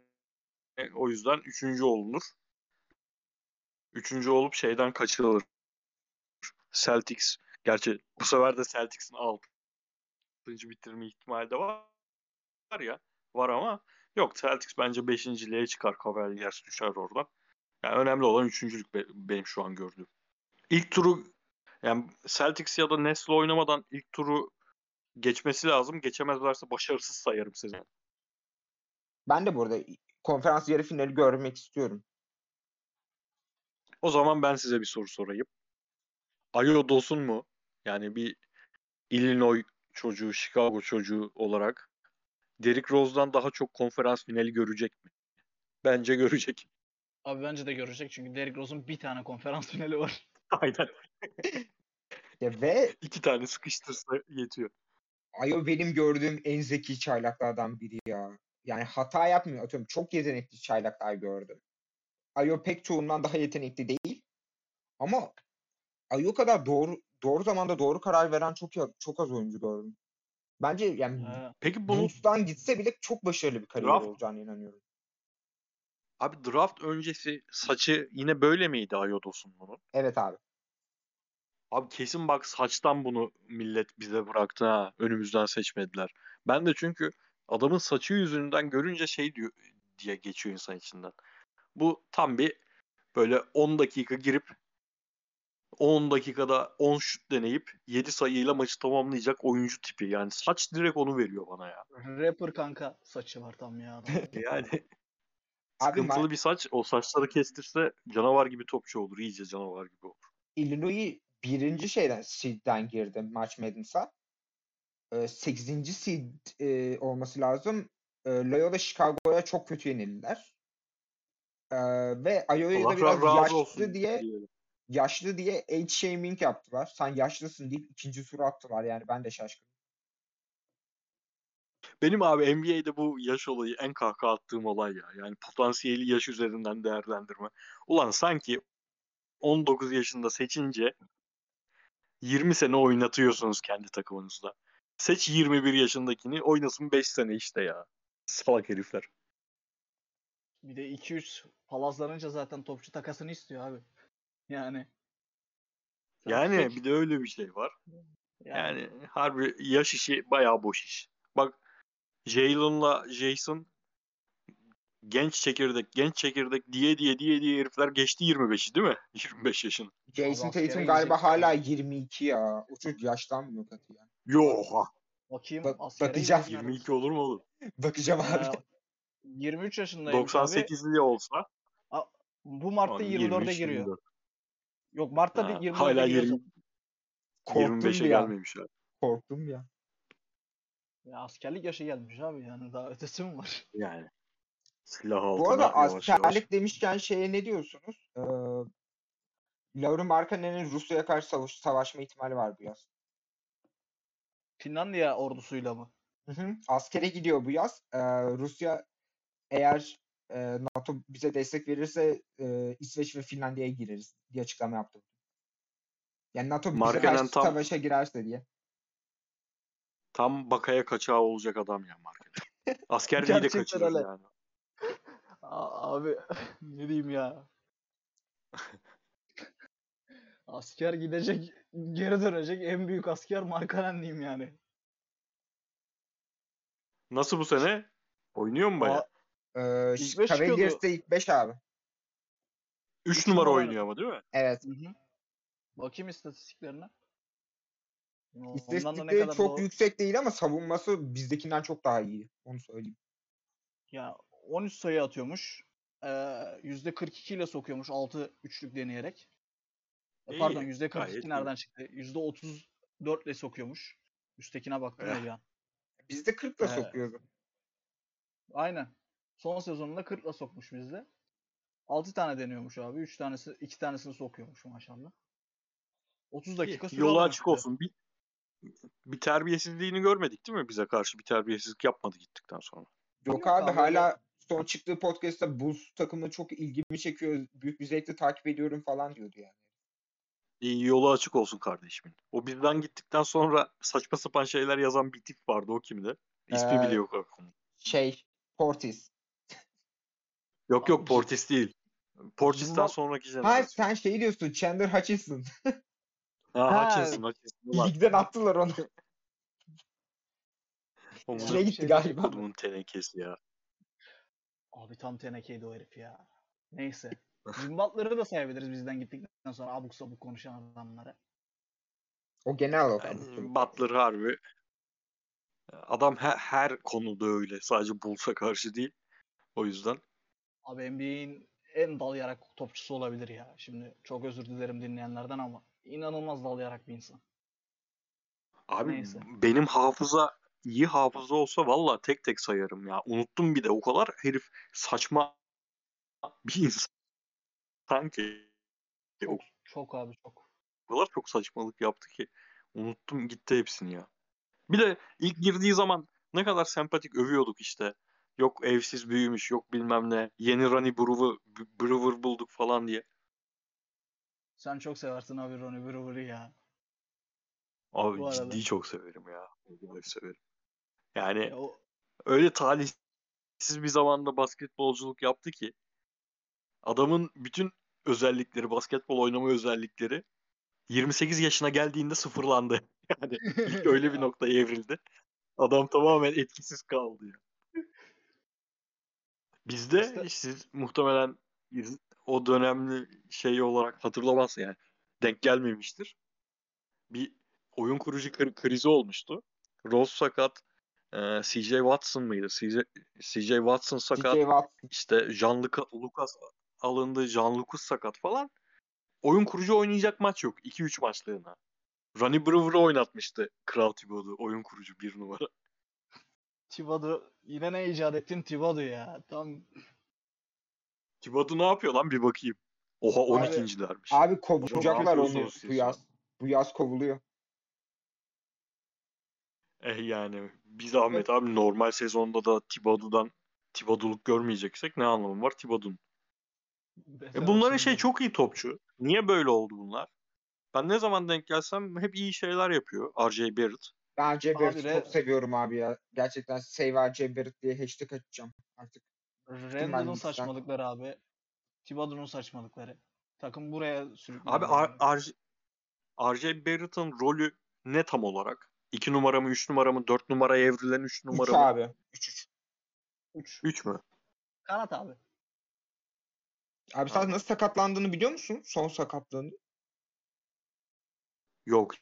[SPEAKER 2] o yüzden üçüncü olunur. Üçüncü olup şeyden kaçırılır. Celtics. Gerçi bu sefer de Celtics'in altıncı bitirme ihtimali de var. Var ya. Var ama Yok Celtics bence 5. liğe çıkar. Cavaliers düşer oradan. Yani önemli olan üçüncülük be- benim şu an gördüğüm. İlk turu yani Celtics ya da Nets'le oynamadan ilk turu geçmesi lazım. Geçemezlerse başarısız sayarım sezon.
[SPEAKER 3] Ben de burada konferans yarı finali görmek istiyorum.
[SPEAKER 2] O zaman ben size bir soru sorayım. Ayo Dosun mu? Yani bir Illinois çocuğu, Chicago çocuğu olarak Derrick Rose'dan daha çok konferans finali görecek mi? Bence görecek.
[SPEAKER 1] Abi bence de görecek çünkü Derrick Rose'un bir tane konferans finali var.
[SPEAKER 2] Aynen.
[SPEAKER 3] Ya ve
[SPEAKER 2] İki tane sıkıştırsa yetiyor.
[SPEAKER 3] Ayo benim gördüğüm en zeki çaylaklardan biri ya. Yani hata yapmıyor. Atıyorum çok yetenekli çaylaklar gördüm. Ayo pek çoğundan daha yetenekli değil. Ama Ayo kadar doğru doğru zamanda doğru karar veren çok çok az oyuncu gördüm. Bence yani
[SPEAKER 1] Ha,
[SPEAKER 2] Peki bunu
[SPEAKER 3] Bulls'tan gitse bile çok başarılı bir kariyer
[SPEAKER 2] Draft-
[SPEAKER 3] olacağına inanıyorum.
[SPEAKER 2] abi draft öncesi saçı yine böyle miydi Ayo Dosun bunun?
[SPEAKER 3] Evet abi.
[SPEAKER 2] Abi kesin bak saçtan bunu millet bize bıraktı ha. Önümüzden seçmediler. Ben de çünkü adamın saçı yüzünden görünce şey diyor diye geçiyor insan içinden. Bu tam bir böyle 10 dakika girip 10 dakikada 10 şut deneyip 7 sayıyla maçı tamamlayacak oyuncu tipi. Yani saç direkt onu veriyor bana ya.
[SPEAKER 1] rapper kanka saçı var tam ya. adamın.
[SPEAKER 2] Yani
[SPEAKER 3] Abi
[SPEAKER 2] sıkıntılı
[SPEAKER 3] ma-
[SPEAKER 2] bir saç. O saçları kestirse canavar gibi topçu olur. iyice canavar gibi olur.
[SPEAKER 3] Illinois birinci şeyden seed'den girdi March Madness'a. Ee, 8. seed e, olması lazım. Ee, Loyola Chicago'ya çok kötü yenildiler. Ee, ve Ayo'ya da biraz yaşlı
[SPEAKER 2] olsun
[SPEAKER 3] diye yaşlı diye age shaming yaptılar. Sen yaşlısın deyip ikinci tura attılar yani ben de şaşkınım.
[SPEAKER 2] Benim abi NBA'de bu yaş olayı en kahkaha attığım olay ya. Yani potansiyeli yaş üzerinden değerlendirme. Ulan sanki 19 yaşında seçince 20 sene oynatıyorsunuz kendi takımınızda. Seç 21 yaşındakini oynasın 5 sene işte ya. Salak herifler.
[SPEAKER 1] Bir de 2-3 palazlanınca zaten topçu takasını istiyor abi. Yani.
[SPEAKER 2] Yani bir de öyle bir şey var.
[SPEAKER 1] yani
[SPEAKER 2] Yani harbi yaş işi bayağı boş iş. Bak Jalen'la Jason genç çekirdek genç çekirdek diye diye diye diye herifler geçti 25'i değil mi? 25 yaşını.
[SPEAKER 3] Jason Tatum galiba hala
[SPEAKER 1] yani.
[SPEAKER 3] 22 ya. O çocuk yaşlanmıyor katı ya.
[SPEAKER 2] Yok.
[SPEAKER 1] bakayım
[SPEAKER 3] Bak-
[SPEAKER 1] askere
[SPEAKER 3] bakacağım.
[SPEAKER 1] gidecek
[SPEAKER 2] 22 olur mu oğlum?
[SPEAKER 3] Bakacağım abi.
[SPEAKER 1] Ee, 23 yaşındaymış abi.
[SPEAKER 2] 98'li olsa
[SPEAKER 1] Bu Mart'ta
[SPEAKER 2] Abi
[SPEAKER 1] 24'e
[SPEAKER 2] 23,
[SPEAKER 1] giriyor.
[SPEAKER 2] 24.
[SPEAKER 1] Yok Mart'ta
[SPEAKER 2] Ha,
[SPEAKER 1] bir 24'e
[SPEAKER 2] hala
[SPEAKER 1] giriyor.
[SPEAKER 2] 20,
[SPEAKER 3] Korktum
[SPEAKER 2] 25'e
[SPEAKER 3] bir an.
[SPEAKER 2] gelmemiş abi.
[SPEAKER 3] Korktum ya.
[SPEAKER 1] Ya askerlik yaşı gelmiş abi yani daha ötesi mi var?
[SPEAKER 2] Yani silah altına
[SPEAKER 3] Bu arada
[SPEAKER 2] yavaş
[SPEAKER 3] askerlik
[SPEAKER 2] yavaş.
[SPEAKER 3] demişken şeye ne diyorsunuz? Ee, Lauri Markkanen'in Rusya'ya karşı savaş, savaşma ihtimali var bu yaz.
[SPEAKER 1] Finlandiya ordusuyla mı?
[SPEAKER 3] Hı hı. Askere gidiyor bu yaz. Ee, Rusya eğer e, NATO bize destek verirse e, İsveç ve Finlandiya'ya gireriz diye açıklama yaptı. Yani NATO bize
[SPEAKER 2] Markkanen
[SPEAKER 3] karşı
[SPEAKER 2] tam-
[SPEAKER 3] savaşa girerse diye.
[SPEAKER 2] Tam bakaya kaçağı olacak adam ya Mark. Askerliği de kaçırır
[SPEAKER 1] öyle.
[SPEAKER 2] yani.
[SPEAKER 1] Abi ne diyeyim ya? Asker gidecek, geri dönecek en büyük asker Markkanen diyeyim yani.
[SPEAKER 2] Nasıl bu sene? Oynuyor mu baya?
[SPEAKER 3] Ee,
[SPEAKER 1] İlk beş çıkıyordu.
[SPEAKER 3] Cavaliers'te ilk 5 abi.
[SPEAKER 2] 3
[SPEAKER 1] üç
[SPEAKER 2] numara
[SPEAKER 1] numara
[SPEAKER 2] oynuyor ama değil mi?
[SPEAKER 3] Evet.
[SPEAKER 1] Hı hı. Bakayım istatistiklerine. Ondan da ne
[SPEAKER 3] İstatistikleri
[SPEAKER 1] kadar
[SPEAKER 3] çok
[SPEAKER 1] doğru-
[SPEAKER 3] yüksek değil ama savunması bizdekinden çok daha iyi. Onu söyleyeyim.
[SPEAKER 1] Ya 13 sayı atıyormuş. Ee, %42 ile sokuyormuş 6 üçlük deneyerek. E,
[SPEAKER 2] İyi,
[SPEAKER 1] Pardon %42
[SPEAKER 2] gayet iyi.
[SPEAKER 1] nereden çıktı? %34 ile sokuyormuş. Üsttekine baktım
[SPEAKER 2] Eh.
[SPEAKER 1] an.
[SPEAKER 3] Bizde 40 da
[SPEAKER 1] Ee,
[SPEAKER 3] sokuyordu.
[SPEAKER 1] Aynen. Son sezonunda 40 ile sokmuş bizde. 6 tane deniyormuş abi. 3 tanesi 2 tanesini sokuyormuş maşallah. 30 dakika süre
[SPEAKER 2] Yolu açık olsun. Bir, bir terbiyesizliğini görmedik değil mi? Bize karşı bir terbiyesizlik yapmadı gittikten sonra.
[SPEAKER 3] Yok
[SPEAKER 1] Yok
[SPEAKER 3] abi
[SPEAKER 1] abi,
[SPEAKER 3] hala son çıktığı podcast'ta Bulls takımı çok ilgimi çekiyor. Büyük bir zevkle takip ediyorum falan diyordu yani.
[SPEAKER 2] İyi yolu açık olsun kardeşimin. O bizden gittikten sonra saçma sapan şeyler yazan bir tip vardı o kimdi? İsmi
[SPEAKER 3] Ee,
[SPEAKER 2] bile yok aklımda.
[SPEAKER 3] Şey Portis.
[SPEAKER 2] Yok yok Portis değil. Portis'ten
[SPEAKER 1] Zumba-
[SPEAKER 2] sonraki
[SPEAKER 3] Ha
[SPEAKER 2] jenerasyon.
[SPEAKER 3] sen şey diyorsun Chandler Hutchinson.
[SPEAKER 2] Ha,
[SPEAKER 1] Ha,
[SPEAKER 2] Hutchinson, Hutchinson.
[SPEAKER 3] Ligden attılar onu.
[SPEAKER 2] o bunun
[SPEAKER 3] gitti
[SPEAKER 1] şey
[SPEAKER 3] galiba.
[SPEAKER 2] kodumun tenekesi ya.
[SPEAKER 1] Abi tam tenekeydi o herif ya. Neyse. Jim Butler'ı da sayabiliriz bizden gittikten sonra abuk sabuk konuşan adamlara.
[SPEAKER 3] O genel olarak.
[SPEAKER 2] Yani Butler harbi adam her, her konuda öyle. Sadece Bulls'a karşı değil. O yüzden
[SPEAKER 1] Abi NBA'in en dal yarak topçusu olabilir ya. Şimdi çok özür dilerim dinleyenlerden ama inanılmaz dal yarak bir insan.
[SPEAKER 2] abi
[SPEAKER 1] Neyse.
[SPEAKER 2] benim hafıza iyi hafıza olsa valla tek tek sayarım ya. Unuttum bir de o kadar herif saçma bir insan ki. O
[SPEAKER 1] Çok, çok abi çok.
[SPEAKER 2] kadar çok saçmalık yaptı ki. Unuttum gitti hepsini ya. Bir de ilk girdiği zaman ne kadar sempatik övüyorduk işte. Yok evsiz büyümüş, yok bilmem ne. Yeni Ronnie Brewer, Brewer bulduk falan diye.
[SPEAKER 1] Sen çok seversin abi Ronnie Brewer'ı ya.
[SPEAKER 2] Abi
[SPEAKER 1] Bu arada.
[SPEAKER 2] ciddi çok severim ya. Vallahi severim. Yani
[SPEAKER 1] Ya o
[SPEAKER 2] öyle talihsiz bir zamanda basketbolculuk yaptı ki adamın bütün özellikleri, basketbol oynama özellikleri 28 yaşına geldiğinde sıfırlandı. Yani ilk öyle bir noktaya evrildi. Adam tamamen etkisiz kaldı ya. Bizde
[SPEAKER 1] İşte-
[SPEAKER 2] siz muhtemelen iz- o dönemli şey olarak hatırlamaz yani. Denk gelmemiştir. Bir oyun kurucu kri- krizi olmuştu. Rose sakat, e, CJ Watson mıydı? CJ, CJ Watson sakat,
[SPEAKER 3] DJ Watt
[SPEAKER 2] işte Jean Luca- Lucas alındı, Jean Lucas sakat falan. Oyun kurucu oynayacak maç yok. 2-3 maçlığına. Ronnie Brewer'ı oynatmıştı Kral Thibodeau. Oyun kurucu bir numara.
[SPEAKER 1] Thibodeau yine ne icat ettin Thibodeau ya. Tam
[SPEAKER 2] Thibodeau ne yapıyor lan bir bakayım. Oha
[SPEAKER 3] Abi-
[SPEAKER 2] 12.lermiş.
[SPEAKER 3] abi kovacaklar onu bu
[SPEAKER 2] ya?
[SPEAKER 3] yaz. Bu yaz kovuluyor.
[SPEAKER 2] Eh yani bir zahmet abi normal sezonda da Thibodeau'dan Thibodeau'luk görmeyeceksek ne anlamı var Thibodeau'nun? E bunların şey çok iyi topçu. Niye böyle oldu bunlar? Ben ne zaman denk gelsem hep iyi şeyler yapıyor. R.J. Barrett.
[SPEAKER 3] Ben. Barrett'ı
[SPEAKER 1] Re-
[SPEAKER 3] çok seviyorum abi ya. Gerçekten Save. Barrett diye hashtag açacağım artık.
[SPEAKER 1] Randall'ın saçmalıkları abi. Thibodeau'nun saçmalıkları. Takım buraya sürüklüyor.
[SPEAKER 2] Abi
[SPEAKER 1] yani.
[SPEAKER 2] R- R.J. R.J. Barrett'ın rolü ne tam olarak? 2 numara mı, 3 numara mı, 4 numaraya evrilen 3
[SPEAKER 3] 3
[SPEAKER 2] numara mı?
[SPEAKER 3] abi. 3-3.
[SPEAKER 1] Üç.
[SPEAKER 2] 3 mü?
[SPEAKER 1] Kanat abi.
[SPEAKER 3] Abi sen
[SPEAKER 2] Abi.
[SPEAKER 3] nasıl sakatlandığını biliyor musun? Son sakatlığını.
[SPEAKER 2] Yok.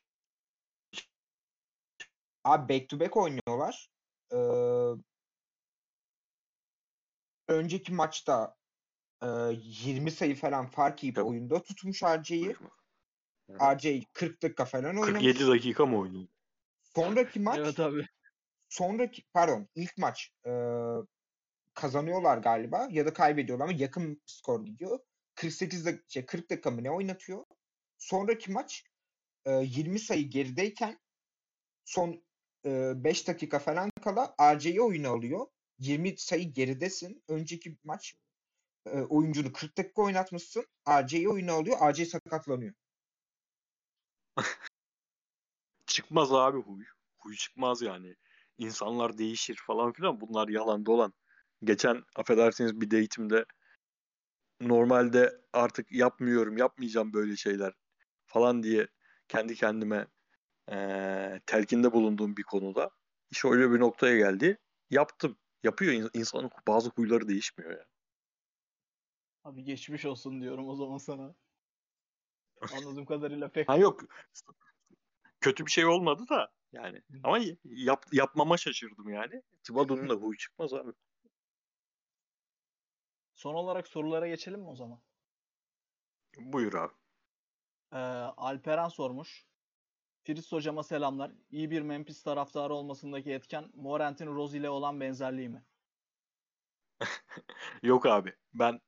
[SPEAKER 3] Abi back to back oynuyorlar. Ee, önceki maçta e, 20 sayı falan fark yiyip
[SPEAKER 2] Yok.
[SPEAKER 3] oyunda tutmuş.
[SPEAKER 2] Hı.
[SPEAKER 3] RJ 40 dakika falan oynamış.
[SPEAKER 2] 47 dakika mı oynuyor?
[SPEAKER 3] Sonraki maç
[SPEAKER 1] Evet abi.
[SPEAKER 3] sonraki pardon ilk maç e, kazanıyorlar galiba ya da kaybediyorlar ama yakın skor gidiyor. 48 dakika, şey, 40 dakika mı ne oynatıyor? Sonraki maç e, 20 sayı gerideyken son 5 dakika falan kala RJ'yi oyuna alıyor. 20 sayı geridesin. Önceki maç oyuncunu 40 dakika oynatmışsın. RJ'yi oyuna alıyor. RJ sakatlanıyor.
[SPEAKER 2] Çıkmaz abi huy. Huy çıkmaz yani. İnsanlar değişir falan filan. Bunlar yalan dolan. Geçen affedersiniz bir date'imde normalde artık yapmıyorum, yapmayacağım böyle şeyler falan diye kendi kendime eee, telkinde bulunduğum bir konuda iş öyle bir noktaya geldi. Yaptım. Yapıyor. İn- İnsanın bazı huyları değişmiyor ya.
[SPEAKER 1] Abi geçmiş olsun diyorum o zaman sana. Anladığım kadarıyla pek
[SPEAKER 2] Ha yok. Kötü bir şey olmadı da yani. Ama yap, yapmama şaşırdım yani. Thibodeau'nun da huyu çıkmaz abi.
[SPEAKER 1] Son olarak sorulara geçelim mi o zaman?
[SPEAKER 2] Buyur abi.
[SPEAKER 1] Ee, Alperen sormuş. Fritz hocama selamlar. İyi bir Memphis taraftarı olmasındaki etken Morant'in Rose ile olan benzerliği mi?
[SPEAKER 2] Yok abi. Ben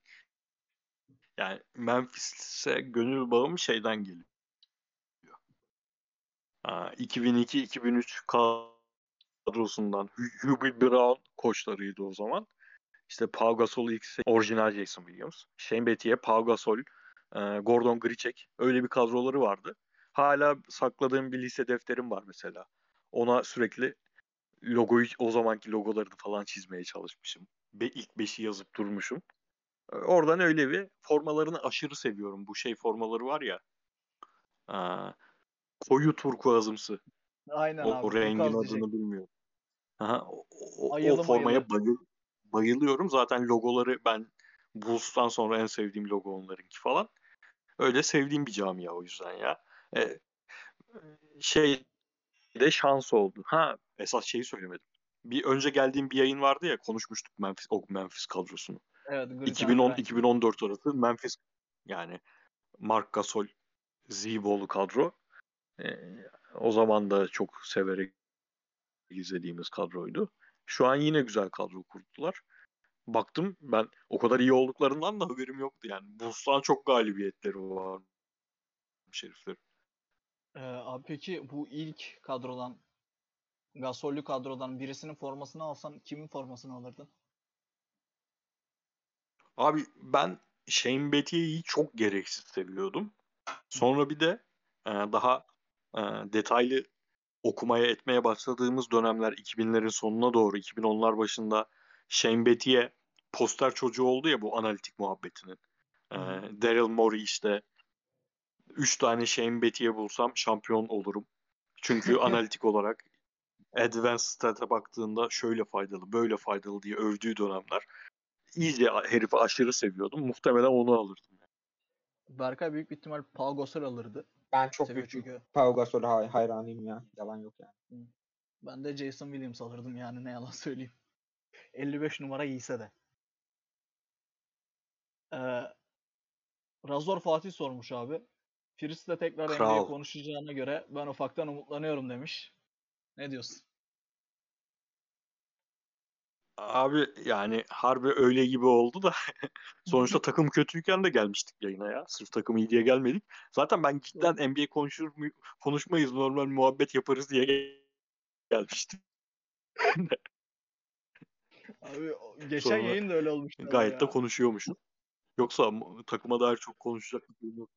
[SPEAKER 2] yani Memphis'e gönül bağım şeyden geliyor. Ha, 2002-2003 kadrosundan Hu- Hubie Brown koçlarıydı o zaman. İşte Pau Gasol ilk orijinal Jason Williams. Shane Battier, Pau Gasol, e, Gordon Gricek. Öyle bir kadroları vardı. Hala sakladığım bir lise defterim var mesela. Ona sürekli logoyu, o zamanki logolarını falan çizmeye çalışmışım. Be, ilk beşi yazıp durmuşum. E, Oradan öyle bir formalarını aşırı seviyorum. Bu şey formaları var ya. aa, koyu turkuazımsı.
[SPEAKER 1] Aynen
[SPEAKER 2] O,
[SPEAKER 1] abi.
[SPEAKER 2] o rengin adını
[SPEAKER 1] diyecek.
[SPEAKER 2] bilmiyorum. Aha, o, o, o formaya bayıl, bayılıyorum. Zaten logoları ben Bulls'tan sonra en sevdiğim logo onlarınki falan. Öyle sevdiğim bir camia o yüzden ya. E, şey de şans oldu. Ha esas şeyi söylemedim. Bir önce geldiğim bir yayın vardı ya konuşmuştuk Memphis o Memphis kadrosunu.
[SPEAKER 1] Evet. Grid
[SPEAKER 2] 2010
[SPEAKER 1] Giant.
[SPEAKER 2] 2014 arası Memphis yani Mark Gasol, Zibo'lu kadro. Ee, o zaman da çok severek izlediğimiz kadroydu. Şu an yine güzel kadro kurdular. Baktım ben o kadar iyi olduklarından da haberim yoktu yani. Bulls'tan çok galibiyetleri var. Şerifler.
[SPEAKER 1] Ee, abi peki bu ilk kadrodan Gasol'lü kadrodan birisinin formasını alsan kimin formasını alırdın?
[SPEAKER 2] Abi ben Shane Battier'i çok gereksiz seviyordum. Sonra bir de e, daha e, detaylı okumaya etmeye başladığımız dönemler 2000'lerin sonuna doğru 2010'lar başında Shane Battier poster çocuğu oldu ya bu analitik muhabbetinin. E. Daryl Morey işte 3 tane Shane Battier bulsam şampiyon olurum. Çünkü analitik olarak Advanced Stat'a baktığında şöyle faydalı, böyle faydalı diye övdüğü dönemler. İyice herifi aşırı seviyordum. Muhtemelen onu alırdım.
[SPEAKER 1] Berkay büyük bir ihtimal Paul Gasol alırdı.
[SPEAKER 3] Ben çok
[SPEAKER 1] Seviyor
[SPEAKER 3] büyük
[SPEAKER 1] çünkü.
[SPEAKER 3] Pau Gasol'e hay- hayranıyım ya. Yalan yok yani.
[SPEAKER 1] Ben de Jason Williams alırdım yani ne yalan söyleyeyim. 55 numara giyse de. Ee, Razor Fatih sormuş abi. Priest'le tekrar NBA
[SPEAKER 2] Kral.
[SPEAKER 1] konuşacağına göre ben ufaktan umutlanıyorum demiş. Ne diyorsun?
[SPEAKER 2] Abi yani harbi öyle gibi oldu da sonuçta takım kötüyken de gelmiştik yayına ya. Sırf takım iyi diye gelmedik. Zaten ben cidden NBA konuşur konuşmayız normal muhabbet yaparız diye gel- gelmiştim.
[SPEAKER 1] Abi geçen
[SPEAKER 2] Sonra
[SPEAKER 1] yayın da öyle olmuştu
[SPEAKER 2] Gayet de
[SPEAKER 1] ya.
[SPEAKER 2] konuşuyormuşum. Yoksa takıma dair çok konuşacak bir durum yok.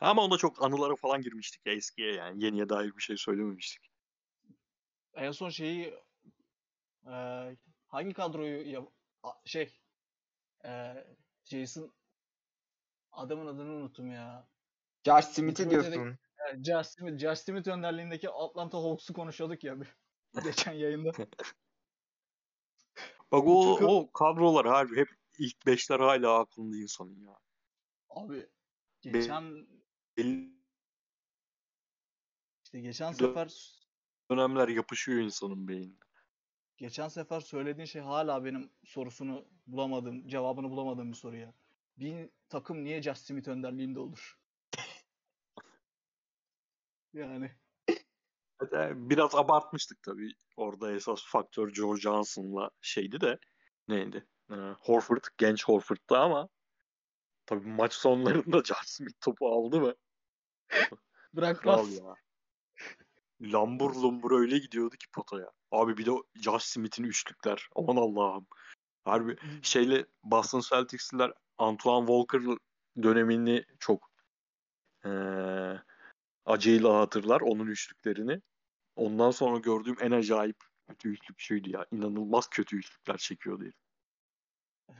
[SPEAKER 2] Ama onda çok anılara falan girmiştik ya eskiye yani. Yeniye dair bir şey söylememiştik.
[SPEAKER 1] En son şeyi eee, hangi kadroyu ya, a- şey eee, Jason adamın adını unuttum ya.
[SPEAKER 3] Josh Smith'i diyorsun.
[SPEAKER 1] Josh Smith, Josh Smith önderliğindeki Atlanta Hawks'u konuşuyorduk ya bir- geçen yayında.
[SPEAKER 2] Bak o, o kadrolar harbi hep ilk beşler hala aklında insanın ya.
[SPEAKER 1] Abi geçen
[SPEAKER 2] Belli
[SPEAKER 1] işte geçen sefer
[SPEAKER 2] dönemler yapışıyor insanın beynine.
[SPEAKER 1] geçen sefer söylediğin şey hala benim sorusunu bulamadığım, cevabını bulamadığım bir soru ya. Bir takım niye Josh Smith önderliğinde olur? Yani
[SPEAKER 2] Hatta Biraz abartmıştık tabii. Orada esas faktör Joe Johnson'la şeydi de neydi? Ee, Horford, genç Horford'da ama tabii maç sonlarında Josh Smith topu aldı mı? Kral
[SPEAKER 1] bırakmaz.
[SPEAKER 2] ya. Lambur lumbur öyle gidiyordu ki potaya. Abi bir de Josh Smith'in üçlükler. Aman Allah'ım. Harbi şeyle Boston Celtics'liler Antoine Walker dönemini çok eee acıyla hatırlar onun üçlüklerini. Ondan sonra gördüğüm en acayip kötü üçlük şuydu ya. İnanılmaz kötü üçlükler çekiyordu herif.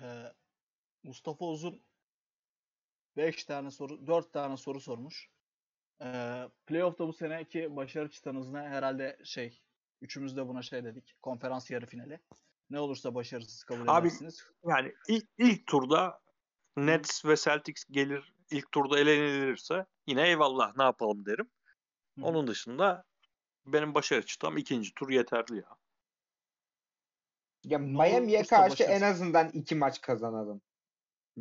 [SPEAKER 1] Ee, Mustafa Uzun 5 tane soru, 4 tane soru sormuş. Ee, playoff'ta bu seneki başarı çıtanız ne? Herhalde şey, üçümüz de buna şey dedik. Konferans yarı finali. Ne olursa başarısız kabul
[SPEAKER 2] Abi,
[SPEAKER 1] edersiniz.
[SPEAKER 2] Yani ilk, ilk turda Nets ve Celtics gelir ilk turda elenilirse yine eyvallah ne yapalım derim.
[SPEAKER 1] Hı.
[SPEAKER 2] Onun dışında benim başarı çıtam ikinci tur yeterli ya.
[SPEAKER 3] Ya Miami'ye karşı en
[SPEAKER 1] başarısın.
[SPEAKER 3] azından iki maç kazanalım.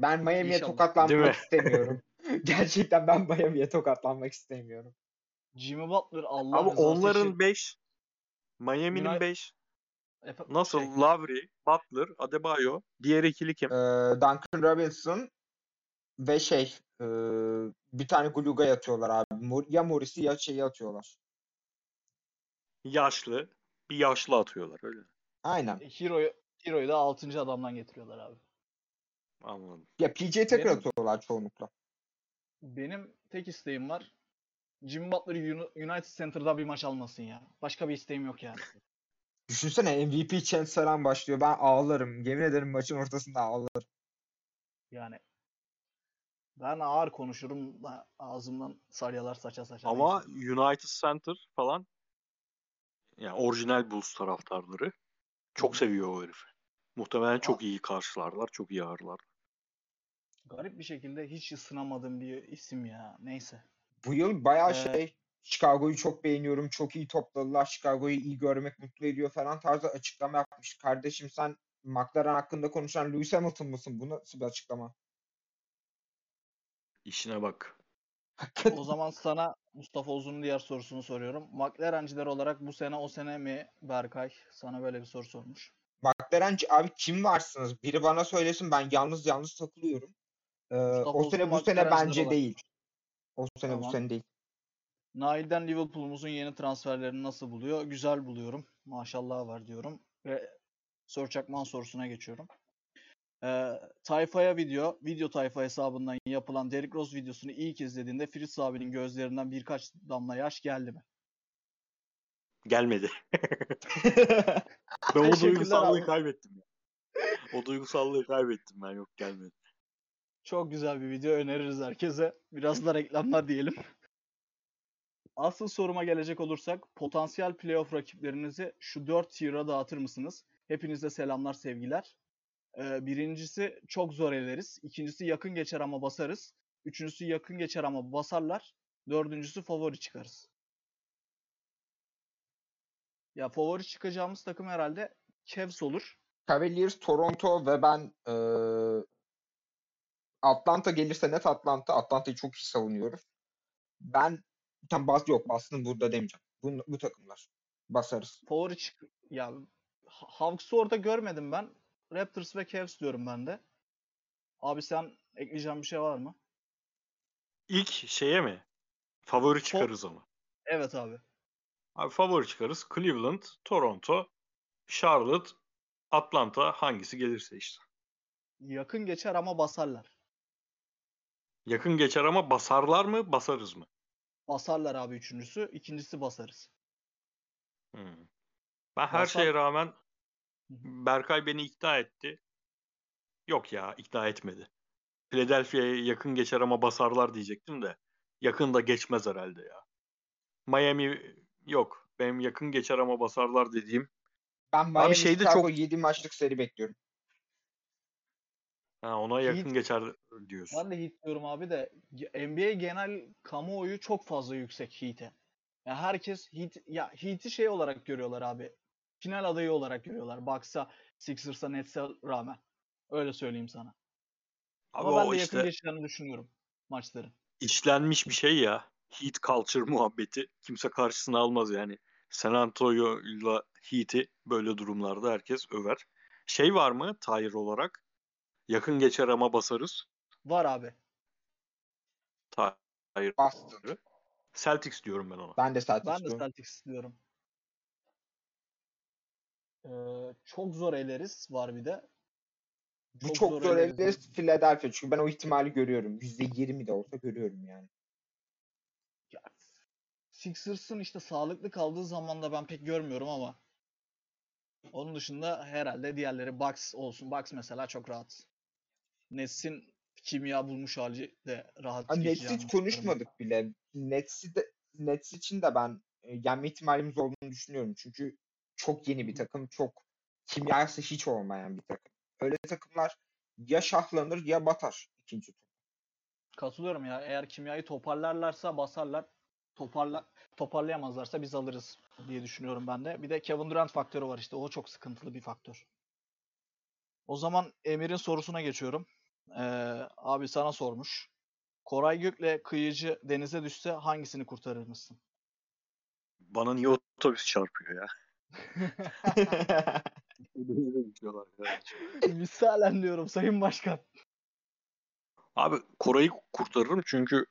[SPEAKER 3] Ben Miami'ye tokatlanmak
[SPEAKER 2] mi?
[SPEAKER 3] istemiyorum. Gerçekten ben Miami'ye tokatlanmak istemiyorum.
[SPEAKER 1] Jimmy Butler Allah
[SPEAKER 2] Ama onların
[SPEAKER 1] için
[SPEAKER 2] 5 Miami'nin
[SPEAKER 1] United-
[SPEAKER 2] 5
[SPEAKER 1] Efe-
[SPEAKER 2] nasıl
[SPEAKER 1] şey,
[SPEAKER 2] Lowry, Butler, Adebayo, diğer ikili kim?
[SPEAKER 3] Ee, Duncan Robinson ve şey e, bir tane Gluga'ya atıyorlar abi. Ya Morris'i ya şeyi atıyorlar.
[SPEAKER 2] Yaşlı. Bir yaşlı atıyorlar öyle.
[SPEAKER 3] Aynen.
[SPEAKER 1] Hero'yu Hero'yu da 6. adamdan getiriyorlar abi.
[SPEAKER 2] Anladım.
[SPEAKER 3] Ya PJ Tucker
[SPEAKER 1] Benim-
[SPEAKER 3] atıyorlar çoğunlukla.
[SPEAKER 1] Benim tek isteğim var. Jimmy Butler Uni- United Center'da bir maç almasın ya. Başka bir isteğim yok yani.
[SPEAKER 3] Düşünsene MVP chance falan başlıyor. Ben ağlarım. Yemin ederim maçın ortasında ağlarım.
[SPEAKER 1] Yani ben ağır konuşurum da ağzımdan salyalar saça saça.
[SPEAKER 2] Ama
[SPEAKER 1] neyse.
[SPEAKER 2] United Center falan yani orijinal Bulls taraftarları çok seviyor o herifi. Muhtemelen çok iyi karşılarlar, çok iyi ağırlar.
[SPEAKER 1] Garip bir şekilde hiç ısınamadığım bir isim ya. Neyse.
[SPEAKER 3] Bu yıl bayağı
[SPEAKER 1] Ee,
[SPEAKER 3] şey Chicago'yu çok beğeniyorum. Çok iyi topladılar. Chicago'yu iyi görmek mutlu ediyor falan tarzı açıklama yapmış. Kardeşim sen McLaren hakkında konuşan Lewis Hamilton mısın? Bu nasıl bir açıklama?
[SPEAKER 2] İşine bak.
[SPEAKER 1] O zaman sana Mustafa Uzun'un diğer sorusunu soruyorum. McLaren'ciler olarak bu sene o sene mi Berkay? Sana böyle bir soru sormuş.
[SPEAKER 3] McLaren'ci abi kim varsınız? Biri bana söylesin ben yalnız yalnız takılıyorum. Ee,
[SPEAKER 1] Mustafa
[SPEAKER 3] o sene bu sene bence
[SPEAKER 1] olarak.
[SPEAKER 3] değil. O sene bu
[SPEAKER 1] Tamam.
[SPEAKER 3] sene değil.
[SPEAKER 1] Nail'den Liverpool'umuzun yeni transferlerini nasıl buluyor? Güzel buluyorum. Maşallah var diyorum. Ve Sör Çakman sorusuna geçiyorum. Ee, tayfaya video, video tayfa hesabından yapılan Derrick Rose videosunu ilk izlediğinde Fritz abinin gözlerinden birkaç damla yaş geldi mi?
[SPEAKER 2] Gelmedi. ben o
[SPEAKER 1] Teşekkürler
[SPEAKER 2] duygusallığı
[SPEAKER 1] abi.
[SPEAKER 2] kaybettim ya. O duygusallığı kaybettim ben. Yok gelmedi.
[SPEAKER 1] Çok güzel bir video öneririz herkese. Biraz da reklamlar diyelim. Asıl soruma gelecek olursak potansiyel playoff rakiplerinizi şu 4 tier'a dağıtır mısınız? Hepinize selamlar sevgiler. Ee, birincisi çok zor eleriz. İkincisi yakın geçer ama basarız. Üçüncüsü yakın geçer ama basarlar. Dördüncüsü favori çıkarız. Ya favori çıkacağımız takım herhalde Cavs olur.
[SPEAKER 3] Cavaliers, Toronto ve ben eee, Atlanta gelirse net Atlanta. Atlanta'yı çok iyi savunuyoruz. Ben tam bas yok bastım burada demeyeceğim. Bu, bu takımlar. Basarız.
[SPEAKER 1] Favori çık ya Ha- Hawks'u orada görmedim ben. Raptors ve Cavs diyorum ben de. Abi sen ekleyeceğin bir şey var mı?
[SPEAKER 2] İlk şeye mi? Favori çıkarız ama.
[SPEAKER 1] Evet abi.
[SPEAKER 2] Abi favori çıkarız. Cleveland, Toronto, Charlotte, Atlanta hangisi gelirse işte.
[SPEAKER 1] Yakın geçer ama basarlar.
[SPEAKER 2] Yakın geçer ama basarlar mı, basarız mı?
[SPEAKER 1] Basarlar abi üçüncüsü. ikincisi basarız.
[SPEAKER 2] Hmm. Ben her
[SPEAKER 1] Basar-
[SPEAKER 2] şeye rağmen. Berkay beni ikna etti. Yok ya ikna etmedi. Philadelphia'ya yakın geçer ama basarlar diyecektim de. Yakın da geçmez herhalde ya. Miami yok. Benim yakın geçer ama basarlar dediğim.
[SPEAKER 3] Ben Miami
[SPEAKER 2] şeyde
[SPEAKER 3] Chicago
[SPEAKER 2] çok-
[SPEAKER 3] 7 maçlık seri bekliyorum.
[SPEAKER 2] Ha, ona yakın
[SPEAKER 1] Heat-
[SPEAKER 2] geçer diyorsun.
[SPEAKER 1] Ben de Heat diyorum abi de NBA genel kamuoyu çok fazla yüksek Heat'e. Ya herkes Heat ya Heat'i şey olarak görüyorlar abi. Final adayı olarak görüyorlar. Bucks'a, Sixers'a, Nets'e rağmen. Öyle söyleyeyim sana.
[SPEAKER 2] Abi
[SPEAKER 1] Ama ben de
[SPEAKER 2] işte
[SPEAKER 1] yakın geçeceğini düşünüyorum maçların.
[SPEAKER 2] işlenmiş bir şey ya. Heat culture muhabbeti. Kimse karşısına almaz yani. San Antonio'yla Heat'i böyle durumlarda herkes över. Şey var mı tayir olarak? Yakın geçer ama basarız.
[SPEAKER 1] Var abi.
[SPEAKER 2] Tayir.
[SPEAKER 3] Boston.
[SPEAKER 2] Celtics diyorum ben ona.
[SPEAKER 3] Ben de Celtics
[SPEAKER 1] Ben de
[SPEAKER 3] diyorum.
[SPEAKER 1] Celtics diyorum. Ee, çok zor eleriz var bir de.
[SPEAKER 3] Bu
[SPEAKER 1] çok
[SPEAKER 3] çok,
[SPEAKER 1] zor
[SPEAKER 3] zor
[SPEAKER 1] eleriz.
[SPEAKER 3] eleriz Philadelphia. Çünkü ben o ihtimali görüyorum. %20 de olsa görüyorum yani.
[SPEAKER 1] Ya, Sixers'ın işte sağlıklı kaldığı zaman da ben pek görmüyorum ama onun dışında herhalde diğerleri Bucks olsun. Bucks mesela çok rahat. Nets'in kimya bulmuş hali de rahat
[SPEAKER 3] Ha, Nets
[SPEAKER 1] geçeceğini
[SPEAKER 3] hiç konuşmadık bile. Nets'i de Nets için de ben e, yenme ihtimalimiz olduğunu düşünüyorum. Çünkü çok yeni bir takım, çok kimyası hiç olmayan bir takım. Öyle takımlar ya şahlanır ya batar ikinci tur.
[SPEAKER 1] Katılıyorum ya. Eğer kimyayı toparlarlarsa basarlar. Toparla toparlayamazlarsa biz alırız diye düşünüyorum ben de. Bir de Kevin Durant faktörü var işte. O çok sıkıntılı bir faktör. O zaman Emir'in sorusuna geçiyorum. Ee, abi sana sormuş. Koray Gök'le kıyıcı denize düşse hangisini kurtarır mısın?
[SPEAKER 2] Bana niye otobüs çarpıyor ya?
[SPEAKER 1] Misalen diyorum Sayın Başkan.
[SPEAKER 2] Abi Koray'ı kurtarırım çünkü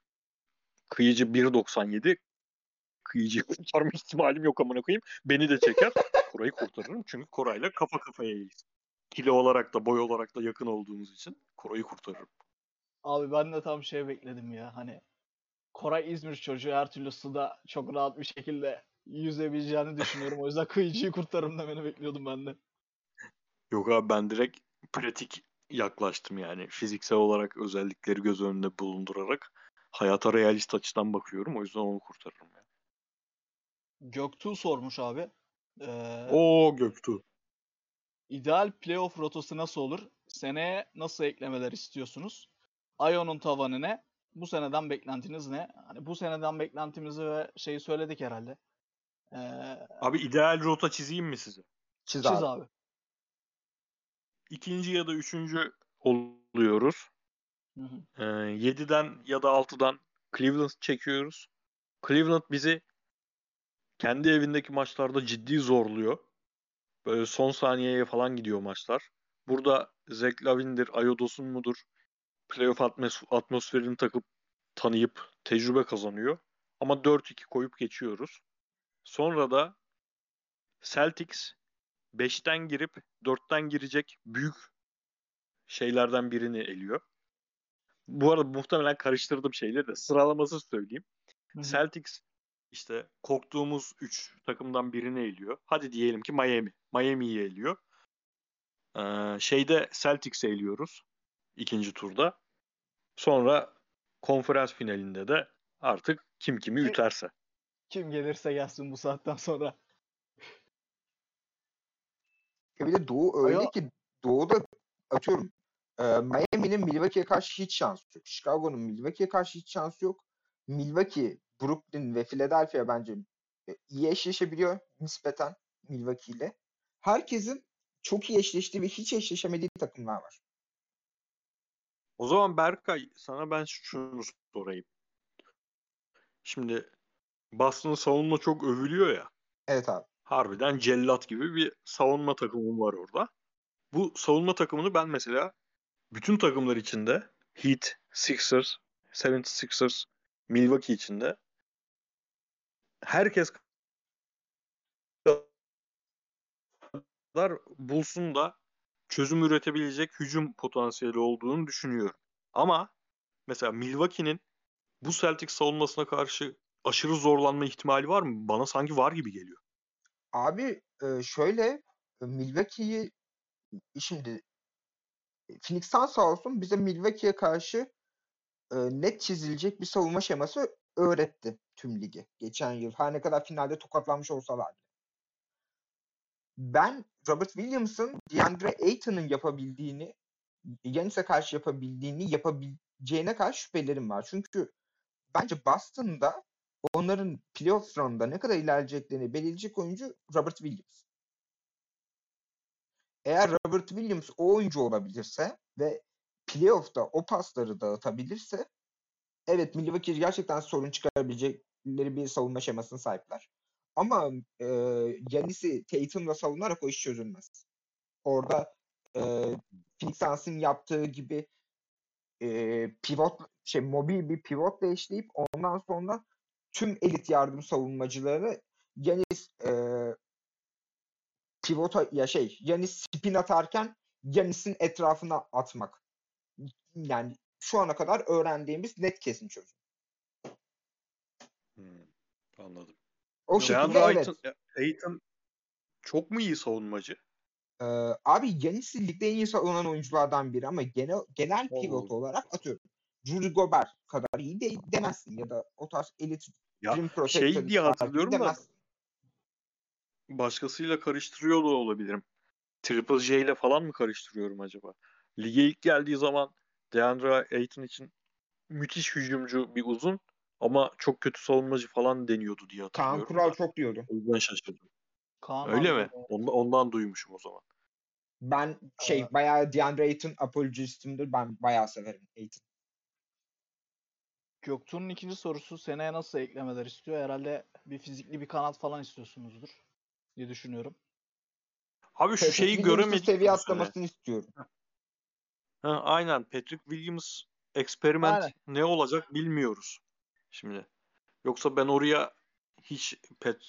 [SPEAKER 2] kıyıcı 1.97 kıyıcıyı kurtarma ihtimalim yok amına koyayım. Beni de çeker. Koray'ı kurtarırım çünkü Koray'la kafa kafayayız. Kilo olarak da boy olarak da yakın olduğumuz için Koray'ı kurtarırım.
[SPEAKER 1] Abi ben de tam şey bekledim ya. Hani Koray İzmir çocuğu her türlü suda çok rahat bir şekilde yüzebileceğini düşünüyorum. O yüzden kıyıcıyı kurtarırım demeni bekliyordum ben de.
[SPEAKER 2] Yok abi ben direkt pratik yaklaştım yani. Fiziksel olarak özellikleri göz önünde bulundurarak hayata realist açıdan bakıyorum. O yüzden onu kurtarırım. Yani.
[SPEAKER 1] Göktuğ sormuş abi. Ee,
[SPEAKER 2] Oo Göktuğ.
[SPEAKER 1] İdeal playoff rotası nasıl olur? Seneye nasıl eklemeler istiyorsunuz? Ion'un tavanı ne? Bu seneden beklentiniz ne? Hani bu seneden beklentimizi ve şeyi söyledik herhalde. Ee,
[SPEAKER 2] Abi ideal rota çizeyim mi size?
[SPEAKER 3] Çiz,
[SPEAKER 1] çiz
[SPEAKER 3] abi.
[SPEAKER 1] abi.
[SPEAKER 2] İkinci ya da üçüncü oluyoruz.
[SPEAKER 1] Hı hı.
[SPEAKER 2] Ee, 7'den ya da 6'dan Cleveland çekiyoruz. Cleveland bizi kendi evindeki maçlarda ciddi zorluyor. Böyle son saniyeye falan gidiyor maçlar. Burada Zach Lavin'dir, Ayodos'un mudur? Playoff atmos- atmosferini takıp tanıyıp tecrübe kazanıyor. Ama 4-2 koyup geçiyoruz. Sonra da Celtics 5'ten girip 4'ten girecek büyük şeylerden birini eliyor. Bu arada muhtemelen karıştırdım şeyleri de sıralaması söyleyeyim.
[SPEAKER 1] Hı hı.
[SPEAKER 2] Celtics işte korktuğumuz 3 takımdan birini eliyor. Hadi diyelim ki Miami. Miami'yi eliyor. Ee, şeyde Celtics'i eliyoruz ikinci turda. Sonra konferans finalinde de artık kim kimi
[SPEAKER 1] Ki-
[SPEAKER 2] üterse.
[SPEAKER 1] Kim gelirse gelsin bu saatten sonra.
[SPEAKER 3] Ya bir de Doğu öyle
[SPEAKER 1] Ayo-
[SPEAKER 3] ki Doğu'da atıyorum e, Miami'nin Milwaukee'ye karşı hiç şansı yok. Chicago'nun Milwaukee'ye karşı hiç şansı yok. Milwaukee, Brooklyn ve Philadelphia bence e, iyi eşleşebiliyor nispeten Milwaukee ile. Herkesin çok iyi eşleştiği ve hiç eşleşemediği takımlar var.
[SPEAKER 2] O zaman Berkay sana ben şunu sorayım. Şimdi Boston savunma çok övülüyor ya.
[SPEAKER 3] Evet abi.
[SPEAKER 2] Harbiden cellat gibi bir savunma takımı var orada. Bu savunma takımını ben mesela bütün takımlar içinde Heat, Sixers, 76ers, Milwaukee içinde herkes kadar bulsun da çözüm üretebilecek hücum potansiyeli olduğunu düşünüyorum. Ama mesela Milwaukee'nin bu Celtics savunmasına karşı aşırı zorlanma ihtimali var mı? Bana sanki var gibi geliyor.
[SPEAKER 3] Abi e, şöyle e, Milwaukee'yi şimdi e, Phoenix Suns sağ olsun bize Milwaukee'ye karşı net çizilecek bir savunma şeması öğretti tüm ligi geçen yıl. Her ne kadar finalde tokatlanmış olsalar bile. Ben Robert Williams'ın DeAndre Ayton'un yapabildiğini, Yanis'e karşı yapabildiğini yapabileceğine karşı şüphelerim var. Çünkü bence Boston'da onların playoff round'da ne kadar ilerleyeceklerini belirleyecek oyuncu Robert Williams. Eğer Robert Williams o oyuncu olabilirse ve playoff'ta o pasları dağıtabilirse evet Milwaukee gerçekten sorun çıkarabilecekleri bir savunma şemasına sahipler. Ama e, Yanis'i Tatum'la savunarak o iş çözülmez. Orada e, Phoenix Suns'ın yaptığı gibi e, pivot şey mobil bir pivotla eşleyip ondan sonra tüm elit yardım savunmacıları Yanis e, pivota ya şey Yanis spin atarken Yanis'in etrafına atmak. Yani şu ana kadar öğrendiğimiz net kesin çözüm.
[SPEAKER 2] Hmm, anladım.
[SPEAKER 3] O şekilde
[SPEAKER 2] DeAndre
[SPEAKER 3] evet.
[SPEAKER 2] Ayton, Ayton çok mu iyi savunmacı?
[SPEAKER 3] Ee, abi Yanis ligde en iyi savunan oyunculardan biri ama genel genel pivot olarak atıyorum. Rudy Gobert kadar iyi değil demezsin ya da o tarz elit
[SPEAKER 2] Ya şey diye hatırlıyorum da
[SPEAKER 3] demezsin.
[SPEAKER 2] başkasıyla karıştırıyor da olabilirim. Triple J ile falan mı karıştırıyorum acaba? Lige ilk geldiği zaman DeAndre Ayton için müthiş hücumcu bir uzun ama çok kötü savunmacı falan deniyordu diye
[SPEAKER 3] Kaan
[SPEAKER 2] hatırlıyorum.
[SPEAKER 3] Kural
[SPEAKER 2] da.
[SPEAKER 3] çok diyordu.
[SPEAKER 2] O yüzden şaşırdım.
[SPEAKER 1] Kaan
[SPEAKER 2] Öyle
[SPEAKER 1] abi
[SPEAKER 2] mi? Ondan, ondan duymuşum o zaman.
[SPEAKER 3] Ben şey bayağı DeAndre Ayton apologistimdir. Ben bayağı severim Ayton.
[SPEAKER 1] Göktuğ'un ikinci sorusu seneye nasıl eklemeler istiyor? Herhalde bir fizikli bir kanat falan istiyorsunuzdur diye düşünüyorum.
[SPEAKER 2] Abi şu
[SPEAKER 3] Patrick
[SPEAKER 2] şeyi göremedik
[SPEAKER 3] seviye atlamasını istiyorum.
[SPEAKER 2] Ha, aynen. Patrick Williams eksperiment
[SPEAKER 1] Aynen.
[SPEAKER 2] ne olacak bilmiyoruz şimdi. Yoksa ben oraya hiç pet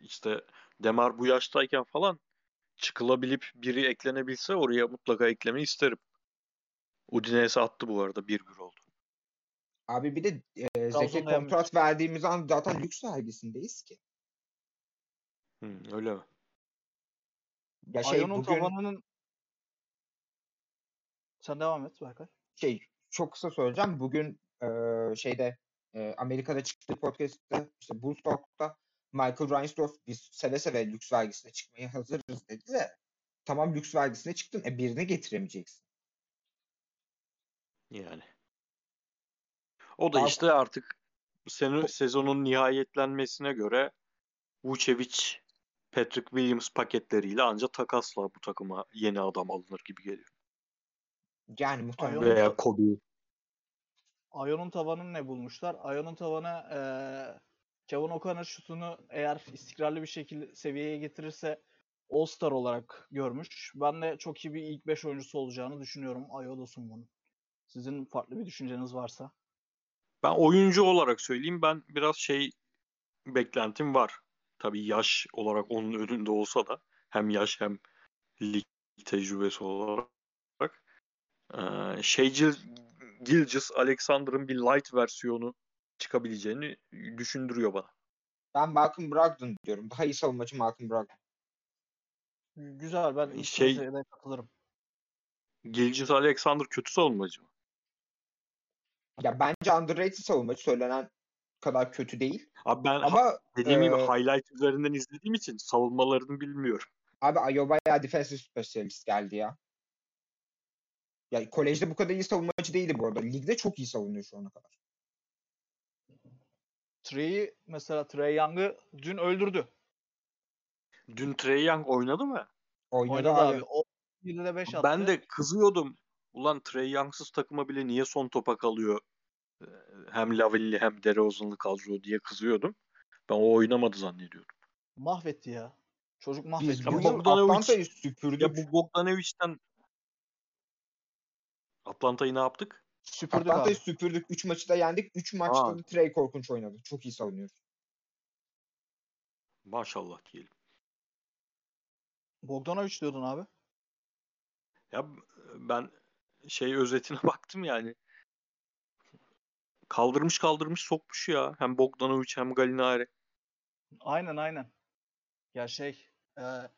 [SPEAKER 2] işte Demar bu yaştayken falan çıkılabilip biri eklenebilse oraya mutlaka eklemeyi isterim. Udinese attı bu arada 1-1 oldu.
[SPEAKER 3] Abi bir de e, Zeki kontrat verdiğimiz an zaten lüks vergisindeyiz ki.
[SPEAKER 2] Hı, öyle mi?
[SPEAKER 3] Ya şey
[SPEAKER 1] Ion'un
[SPEAKER 3] bugün
[SPEAKER 1] tavanının sen devam et Berkay.
[SPEAKER 3] şey çok kısa söyleyeceğim. Bugün e, şeyde e, Amerika'da çıktığı podcast'te işte Bulls Talk'ta Michael Reinsdorf biz seve seve lüks vergisine çıkmaya hazırız dedi de tamam lüks vergisine çıktın. E birini getiremeyeceksin.
[SPEAKER 2] Yani. O da
[SPEAKER 3] Daha-
[SPEAKER 2] işte artık sene, sezonun nihayetlenmesine göre Vucevic, Patrick Williams paketleriyle ancak takasla bu takıma yeni adam alınır gibi geliyor.
[SPEAKER 3] Yani muhtemelen.
[SPEAKER 2] Veya Kobe.
[SPEAKER 1] Ayon'un tavanını ne bulmuşlar? Ayon'un tavanı eee Kevin O'Connor şutunu eğer istikrarlı bir şekilde seviyeye getirirse All-Star olarak görmüş. Ben de çok iyi bir ilk 5 oyuncusu olacağını düşünüyorum Ayodos'un bunun. Sizin farklı bir düşünceniz varsa.
[SPEAKER 2] Ben oyuncu olarak söyleyeyim ben biraz şey beklentim var. Tabii yaş olarak onun önünde olsa da hem yaş hem lig tecrübesi olarak ee, şey Gil- Gilgis Alexander'ın bir light versiyonu çıkabileceğini düşündürüyor bana.
[SPEAKER 3] Ben Malcolm Brogdon diyorum. Daha iyi savunmacı Malcolm Brogdon.
[SPEAKER 1] Güzel ben ilk
[SPEAKER 2] Şey-
[SPEAKER 1] şey... katılırım.
[SPEAKER 2] Gilgis Alexander kötü savunmacı mı?
[SPEAKER 3] Ya bence underrated savunmacı söylenen kadar kötü değil.
[SPEAKER 2] Abi ben
[SPEAKER 3] Ama
[SPEAKER 2] dediğim gibi
[SPEAKER 3] e,
[SPEAKER 2] highlight üzerinden izlediğim için savunmalarını bilmiyorum.
[SPEAKER 3] abi Ayo bayağı defensive specialist geldi ya. Ya kolejde bu kadar iyi savunmacı değildi bu arada. Ligde çok iyi savunuyor şu ana kadar.
[SPEAKER 1] Trey'i mesela Trey Young'ı dün öldürdü.
[SPEAKER 2] Dün Trey Young oynadı mı?
[SPEAKER 3] Oynadı,
[SPEAKER 1] Oynadı
[SPEAKER 3] abi.
[SPEAKER 1] abi. O 7'de 5 attı.
[SPEAKER 2] Ben de kızıyordum. Ulan Trey Young'sız takıma bile niye son topa kalıyor? Ee, Hem Lavilli hem DeRozan'lı kadro diye kızıyordum. Ben o oynamadı zannediyordum.
[SPEAKER 1] mahvetti ya. Çocuk
[SPEAKER 3] Biz
[SPEAKER 1] mahvetti.
[SPEAKER 3] bu
[SPEAKER 2] bu
[SPEAKER 3] yıl
[SPEAKER 2] Bogdanovic-
[SPEAKER 3] Atlanta'yı süpürdük.
[SPEAKER 2] Ya bu Bogdanovic'ten Atlanta'yı ne yaptık?
[SPEAKER 1] Süpürdük
[SPEAKER 3] Atlanta'yı
[SPEAKER 1] abi.
[SPEAKER 3] süpürdük. 3 maçı da yendik. 3 maçta
[SPEAKER 2] Aa.
[SPEAKER 3] da Trey korkunç oynadı. Çok iyi savunuyor.
[SPEAKER 2] Maşallah diyelim.
[SPEAKER 1] Bogdanovic diyordun abi.
[SPEAKER 2] Ya ben şey özetine baktım yani. Kaldırmış kaldırmış sokmuş ya. Hem Bogdanovic hem Gallinari.
[SPEAKER 1] Aynen aynen. Ya şey e, ya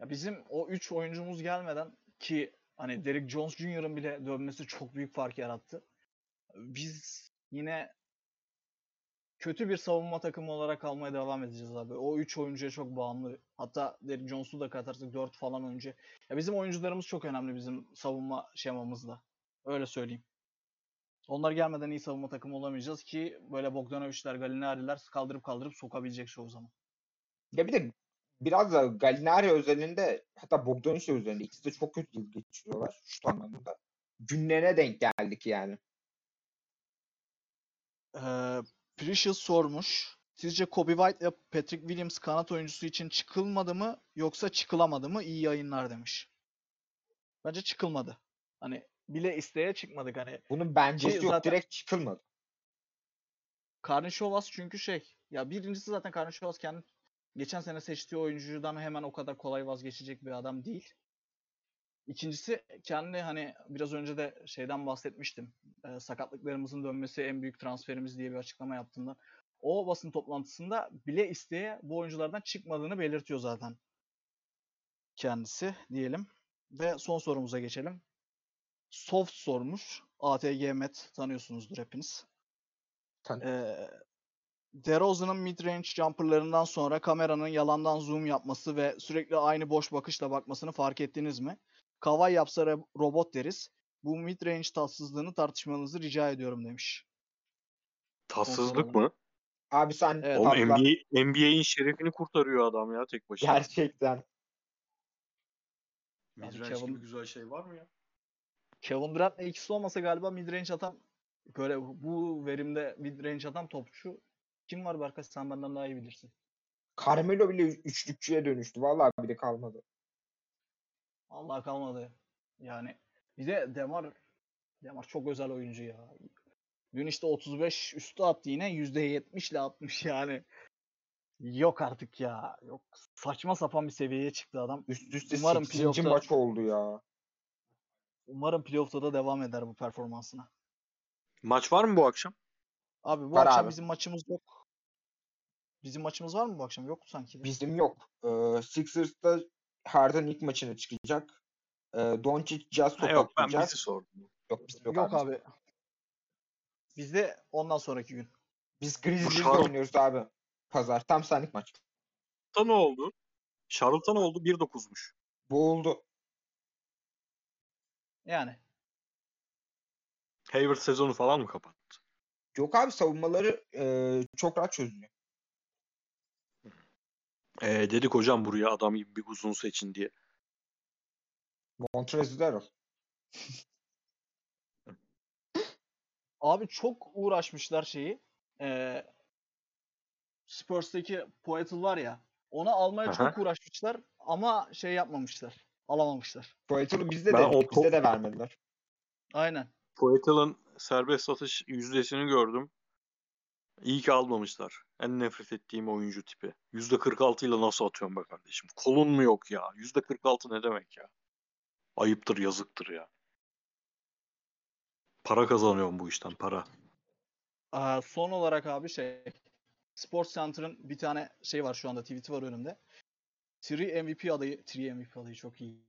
[SPEAKER 1] bizim o 3 oyuncumuz gelmeden ki hani Derrick Jones Jr.'ın bile dönmesi çok büyük fark yarattı. Biz yine kötü bir savunma takımı olarak kalmaya devam edeceğiz abi. O 3 oyuncuya çok bağımlı. Hatta Derrick Jones'u da katarsak 4 falan oyuncu. Ya bizim oyuncularımız çok önemli bizim savunma şemamızda. Öyle söyleyeyim. Onlar gelmeden iyi savunma takımı olamayacağız ki böyle Bogdanovic'ler, Gallinari'ler kaldırıp kaldırıp sokabilecek çoğu zaman.
[SPEAKER 3] Ya bir de biraz da Gallinari özelinde hatta Bogdanovic de özelinde ikisi de çok kötü yıl geçiriyorlar şu anlamda. Günlerine denk geldik yani.
[SPEAKER 1] Ee, Precious sormuş. Sizce Kobe White ve Patrick Williams kanat oyuncusu için çıkılmadı mı yoksa çıkılamadı mı? İyi yayınlar demiş. Bence çıkılmadı. Hani bile isteye çıkmadık hani.
[SPEAKER 3] Bunun bencesi
[SPEAKER 1] Ki
[SPEAKER 3] yok.
[SPEAKER 1] zaten-
[SPEAKER 3] Direkt çıkılmadı.
[SPEAKER 1] Karnişovas çünkü şey. Ya birincisi zaten Karnişovas kendi geçen sene seçtiği oyuncudan hemen o kadar kolay vazgeçecek bir adam değil. İkincisi kendi hani biraz önce de şeyden bahsetmiştim. Ee, sakatlıklarımızın dönmesi en büyük transferimiz diye bir açıklama yaptığından. O basın toplantısında bile isteye bu oyunculardan çıkmadığını belirtiyor zaten kendisi diyelim. Ve son sorumuza geçelim. Soft sormuş. ATG Met tanıyorsunuzdur hepiniz.
[SPEAKER 3] Tan-
[SPEAKER 1] Ee, DeRozan'ın mid-range jumperlarından sonra kameranın yalandan zoom yapması ve sürekli aynı boş bakışla bakmasını fark ettiniz mi? Kavay yapsa robot deriz. Bu mid-range tatsızlığını tartışmanızı rica ediyorum demiş.
[SPEAKER 2] Tatsızlık mı?
[SPEAKER 3] Abi sen
[SPEAKER 1] Evet,
[SPEAKER 2] Oğlum. NBA, NBA'in şerefini kurtarıyor adam ya tek başına.
[SPEAKER 3] Gerçekten.
[SPEAKER 2] Midrange
[SPEAKER 1] Kevin-
[SPEAKER 2] gibi güzel şey var mı ya?
[SPEAKER 1] Kevin Durant'la ikisi olmasa galiba mid-range atan böyle bu verimde mid-range atan topçu kim var Berkay sen benden daha iyi bilirsin.
[SPEAKER 3] Carmelo bile üçlükçüye dönüştü. Vallahi bile kalmadı.
[SPEAKER 1] Allah kalmadı. Yani bir de Demar Demar çok özel oyuncu ya. Dün işte 35 üstü attı yine %70 ile atmış yani. Yok artık ya. Yok saçma sapan bir seviyeye çıktı adam.
[SPEAKER 3] Üst üste
[SPEAKER 1] Umarım
[SPEAKER 3] 8.
[SPEAKER 1] playoff'ta-
[SPEAKER 3] maç oldu ya.
[SPEAKER 1] Umarım playoff'ta da devam eder bu performansına.
[SPEAKER 2] Maç var mı bu akşam?
[SPEAKER 1] Abi bu
[SPEAKER 3] Var
[SPEAKER 1] akşam
[SPEAKER 3] abi.
[SPEAKER 1] bizim maçımız yok. Bizim maçımız var mı bu akşam? Yok sanki.
[SPEAKER 3] Bizim yok. Ee, Sixers'ta Harden ilk maçına çıkacak. Ee, Doncic Jazz
[SPEAKER 2] Ha, yok ben
[SPEAKER 3] topaklayacak.
[SPEAKER 2] bizi sordum.
[SPEAKER 3] Yok bizim yok,
[SPEAKER 1] Yok
[SPEAKER 3] abi.
[SPEAKER 1] abi. Bizde ondan sonraki gün.
[SPEAKER 3] Biz Grizzlies'le
[SPEAKER 2] Charlotte-
[SPEAKER 3] oynuyoruz abi. Pazar. Tam senlik maç.
[SPEAKER 2] Charlotte'a ne oldu? Charlotte'a ne oldu? 1-9'muş.
[SPEAKER 3] Bu oldu.
[SPEAKER 1] Yani
[SPEAKER 2] Hayward sezonu falan mı kapattı?
[SPEAKER 3] Yok abi savunmaları e, çok rahat çözülüyor.
[SPEAKER 2] Ee, dedik hocam buraya adam gibi bir uzun seçin diye.
[SPEAKER 3] Montrezl Harrell.
[SPEAKER 1] abi çok uğraşmışlar şeyi. Ee, Spurs'taki Poeltl var ya. Ona almaya
[SPEAKER 2] Aha.
[SPEAKER 1] çok uğraşmışlar ama şey yapmamışlar. Alamamışlar.
[SPEAKER 3] Poetl'ı bizde
[SPEAKER 2] Ben
[SPEAKER 3] de
[SPEAKER 2] o
[SPEAKER 3] bizde de vermediler.
[SPEAKER 1] Aynen.
[SPEAKER 2] Poetl'ın serbest satış yüzdesini gördüm. İyi ki almamışlar. En nefret ettiğim oyuncu tipi. %46 ile nasıl atıyorum be kardeşim? Kolun mu yok ya? %46 ne demek ya? Ayıptır, yazıktır ya. Para kazanıyorum bu işten, para.
[SPEAKER 1] Aa, son olarak abi şey Sports Center'ın bir tane şey var şu anda tweet'i var önümde. 3 MVP adayı, 3 MVP adayı çok iyi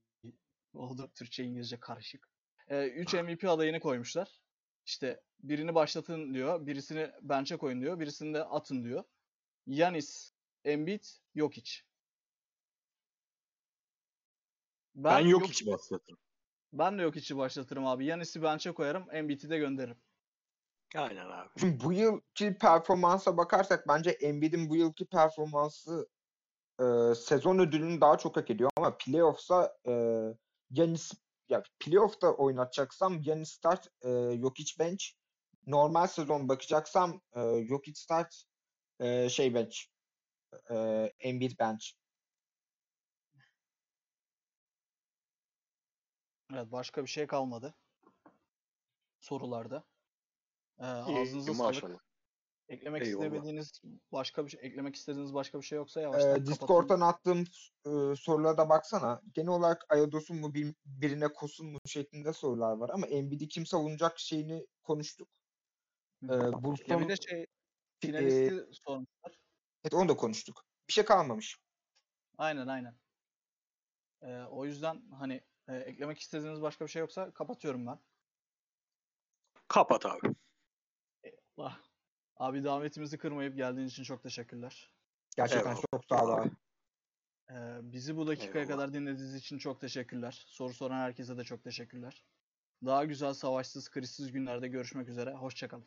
[SPEAKER 1] oldu. Türkçe İngilizce karışık. 3 MVP adayını koymuşlar. İşte birini başlatın diyor, birisini bench'e koyun diyor, birisini de atın diyor. Yanis, Embiid, Jokic.
[SPEAKER 2] Ben, yok
[SPEAKER 1] Jokic-
[SPEAKER 2] hiç bahsettim.
[SPEAKER 1] Ben de Jokic'i başlatırım abi. Yanis'i bench'e koyarım, Embiid'i de gönderirim.
[SPEAKER 2] Aynen abi.
[SPEAKER 3] Şimdi bu yılki performansa bakarsak bence Embiid'in bu yılki performansı e, sezon ödülünü daha çok hak ediyor ama playoff'sa e, Giannis ya playoff'ta oynatacaksam Giannis start, e, Jokic bench. Normal sezon bakacaksam e, Jokic start, e, şey bench. E, Embiid bench.
[SPEAKER 1] Evet başka bir şey kalmadı. Sorularda. Ee, ağzınıza
[SPEAKER 2] iyi,
[SPEAKER 1] sağlık.
[SPEAKER 2] maşallah.
[SPEAKER 1] Eklemek
[SPEAKER 2] Eyvallah.
[SPEAKER 1] istemediğiniz başka bir şey, eklemek istediğiniz başka bir şey yoksa yavaştan
[SPEAKER 3] E,
[SPEAKER 1] kapatalım.
[SPEAKER 3] Discord'dan attığım e, sorulara da baksana. Genel olarak Ayados'un mu bir, birine kosun mu şeklinde sorular var ama Embiid'i kim savunacak şeyini konuştuk. E,
[SPEAKER 1] Hı. Ya
[SPEAKER 3] Bulls'un
[SPEAKER 1] bir de şey
[SPEAKER 3] e,
[SPEAKER 1] finalisti sormuşlar.
[SPEAKER 3] evet, onu da konuştuk. Bir şey kalmamış.
[SPEAKER 1] Aynen aynen. Ee, o yüzden hani e, eklemek istediğiniz başka bir şey yoksa kapatıyorum ben.
[SPEAKER 2] Kapat abi.
[SPEAKER 1] Ah. Abi davetimizi kırmayıp geldiğin için çok teşekkürler.
[SPEAKER 3] Gerçekten
[SPEAKER 2] Eyvallah.
[SPEAKER 3] çok sağ ol abi.
[SPEAKER 1] Ee, bizi bu dakikaya
[SPEAKER 2] Eyvallah.
[SPEAKER 1] kadar dinlediğiniz için çok teşekkürler. Soru soran herkese de çok teşekkürler. Daha güzel savaşsız, krizsiz günlerde görüşmek üzere. Hoşçakalın.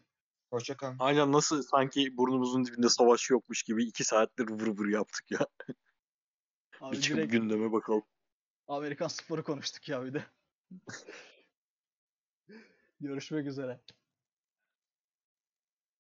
[SPEAKER 3] Hoşçakalın.
[SPEAKER 2] Aynen nasıl sanki burnumuzun dibinde savaş yokmuş gibi iki saattir vır vır yaptık ya.
[SPEAKER 1] Abi
[SPEAKER 2] bir
[SPEAKER 1] direkt
[SPEAKER 2] gündeme bakalım.
[SPEAKER 1] Amerikan sporu konuştuk ya bir de. Görüşmek üzere.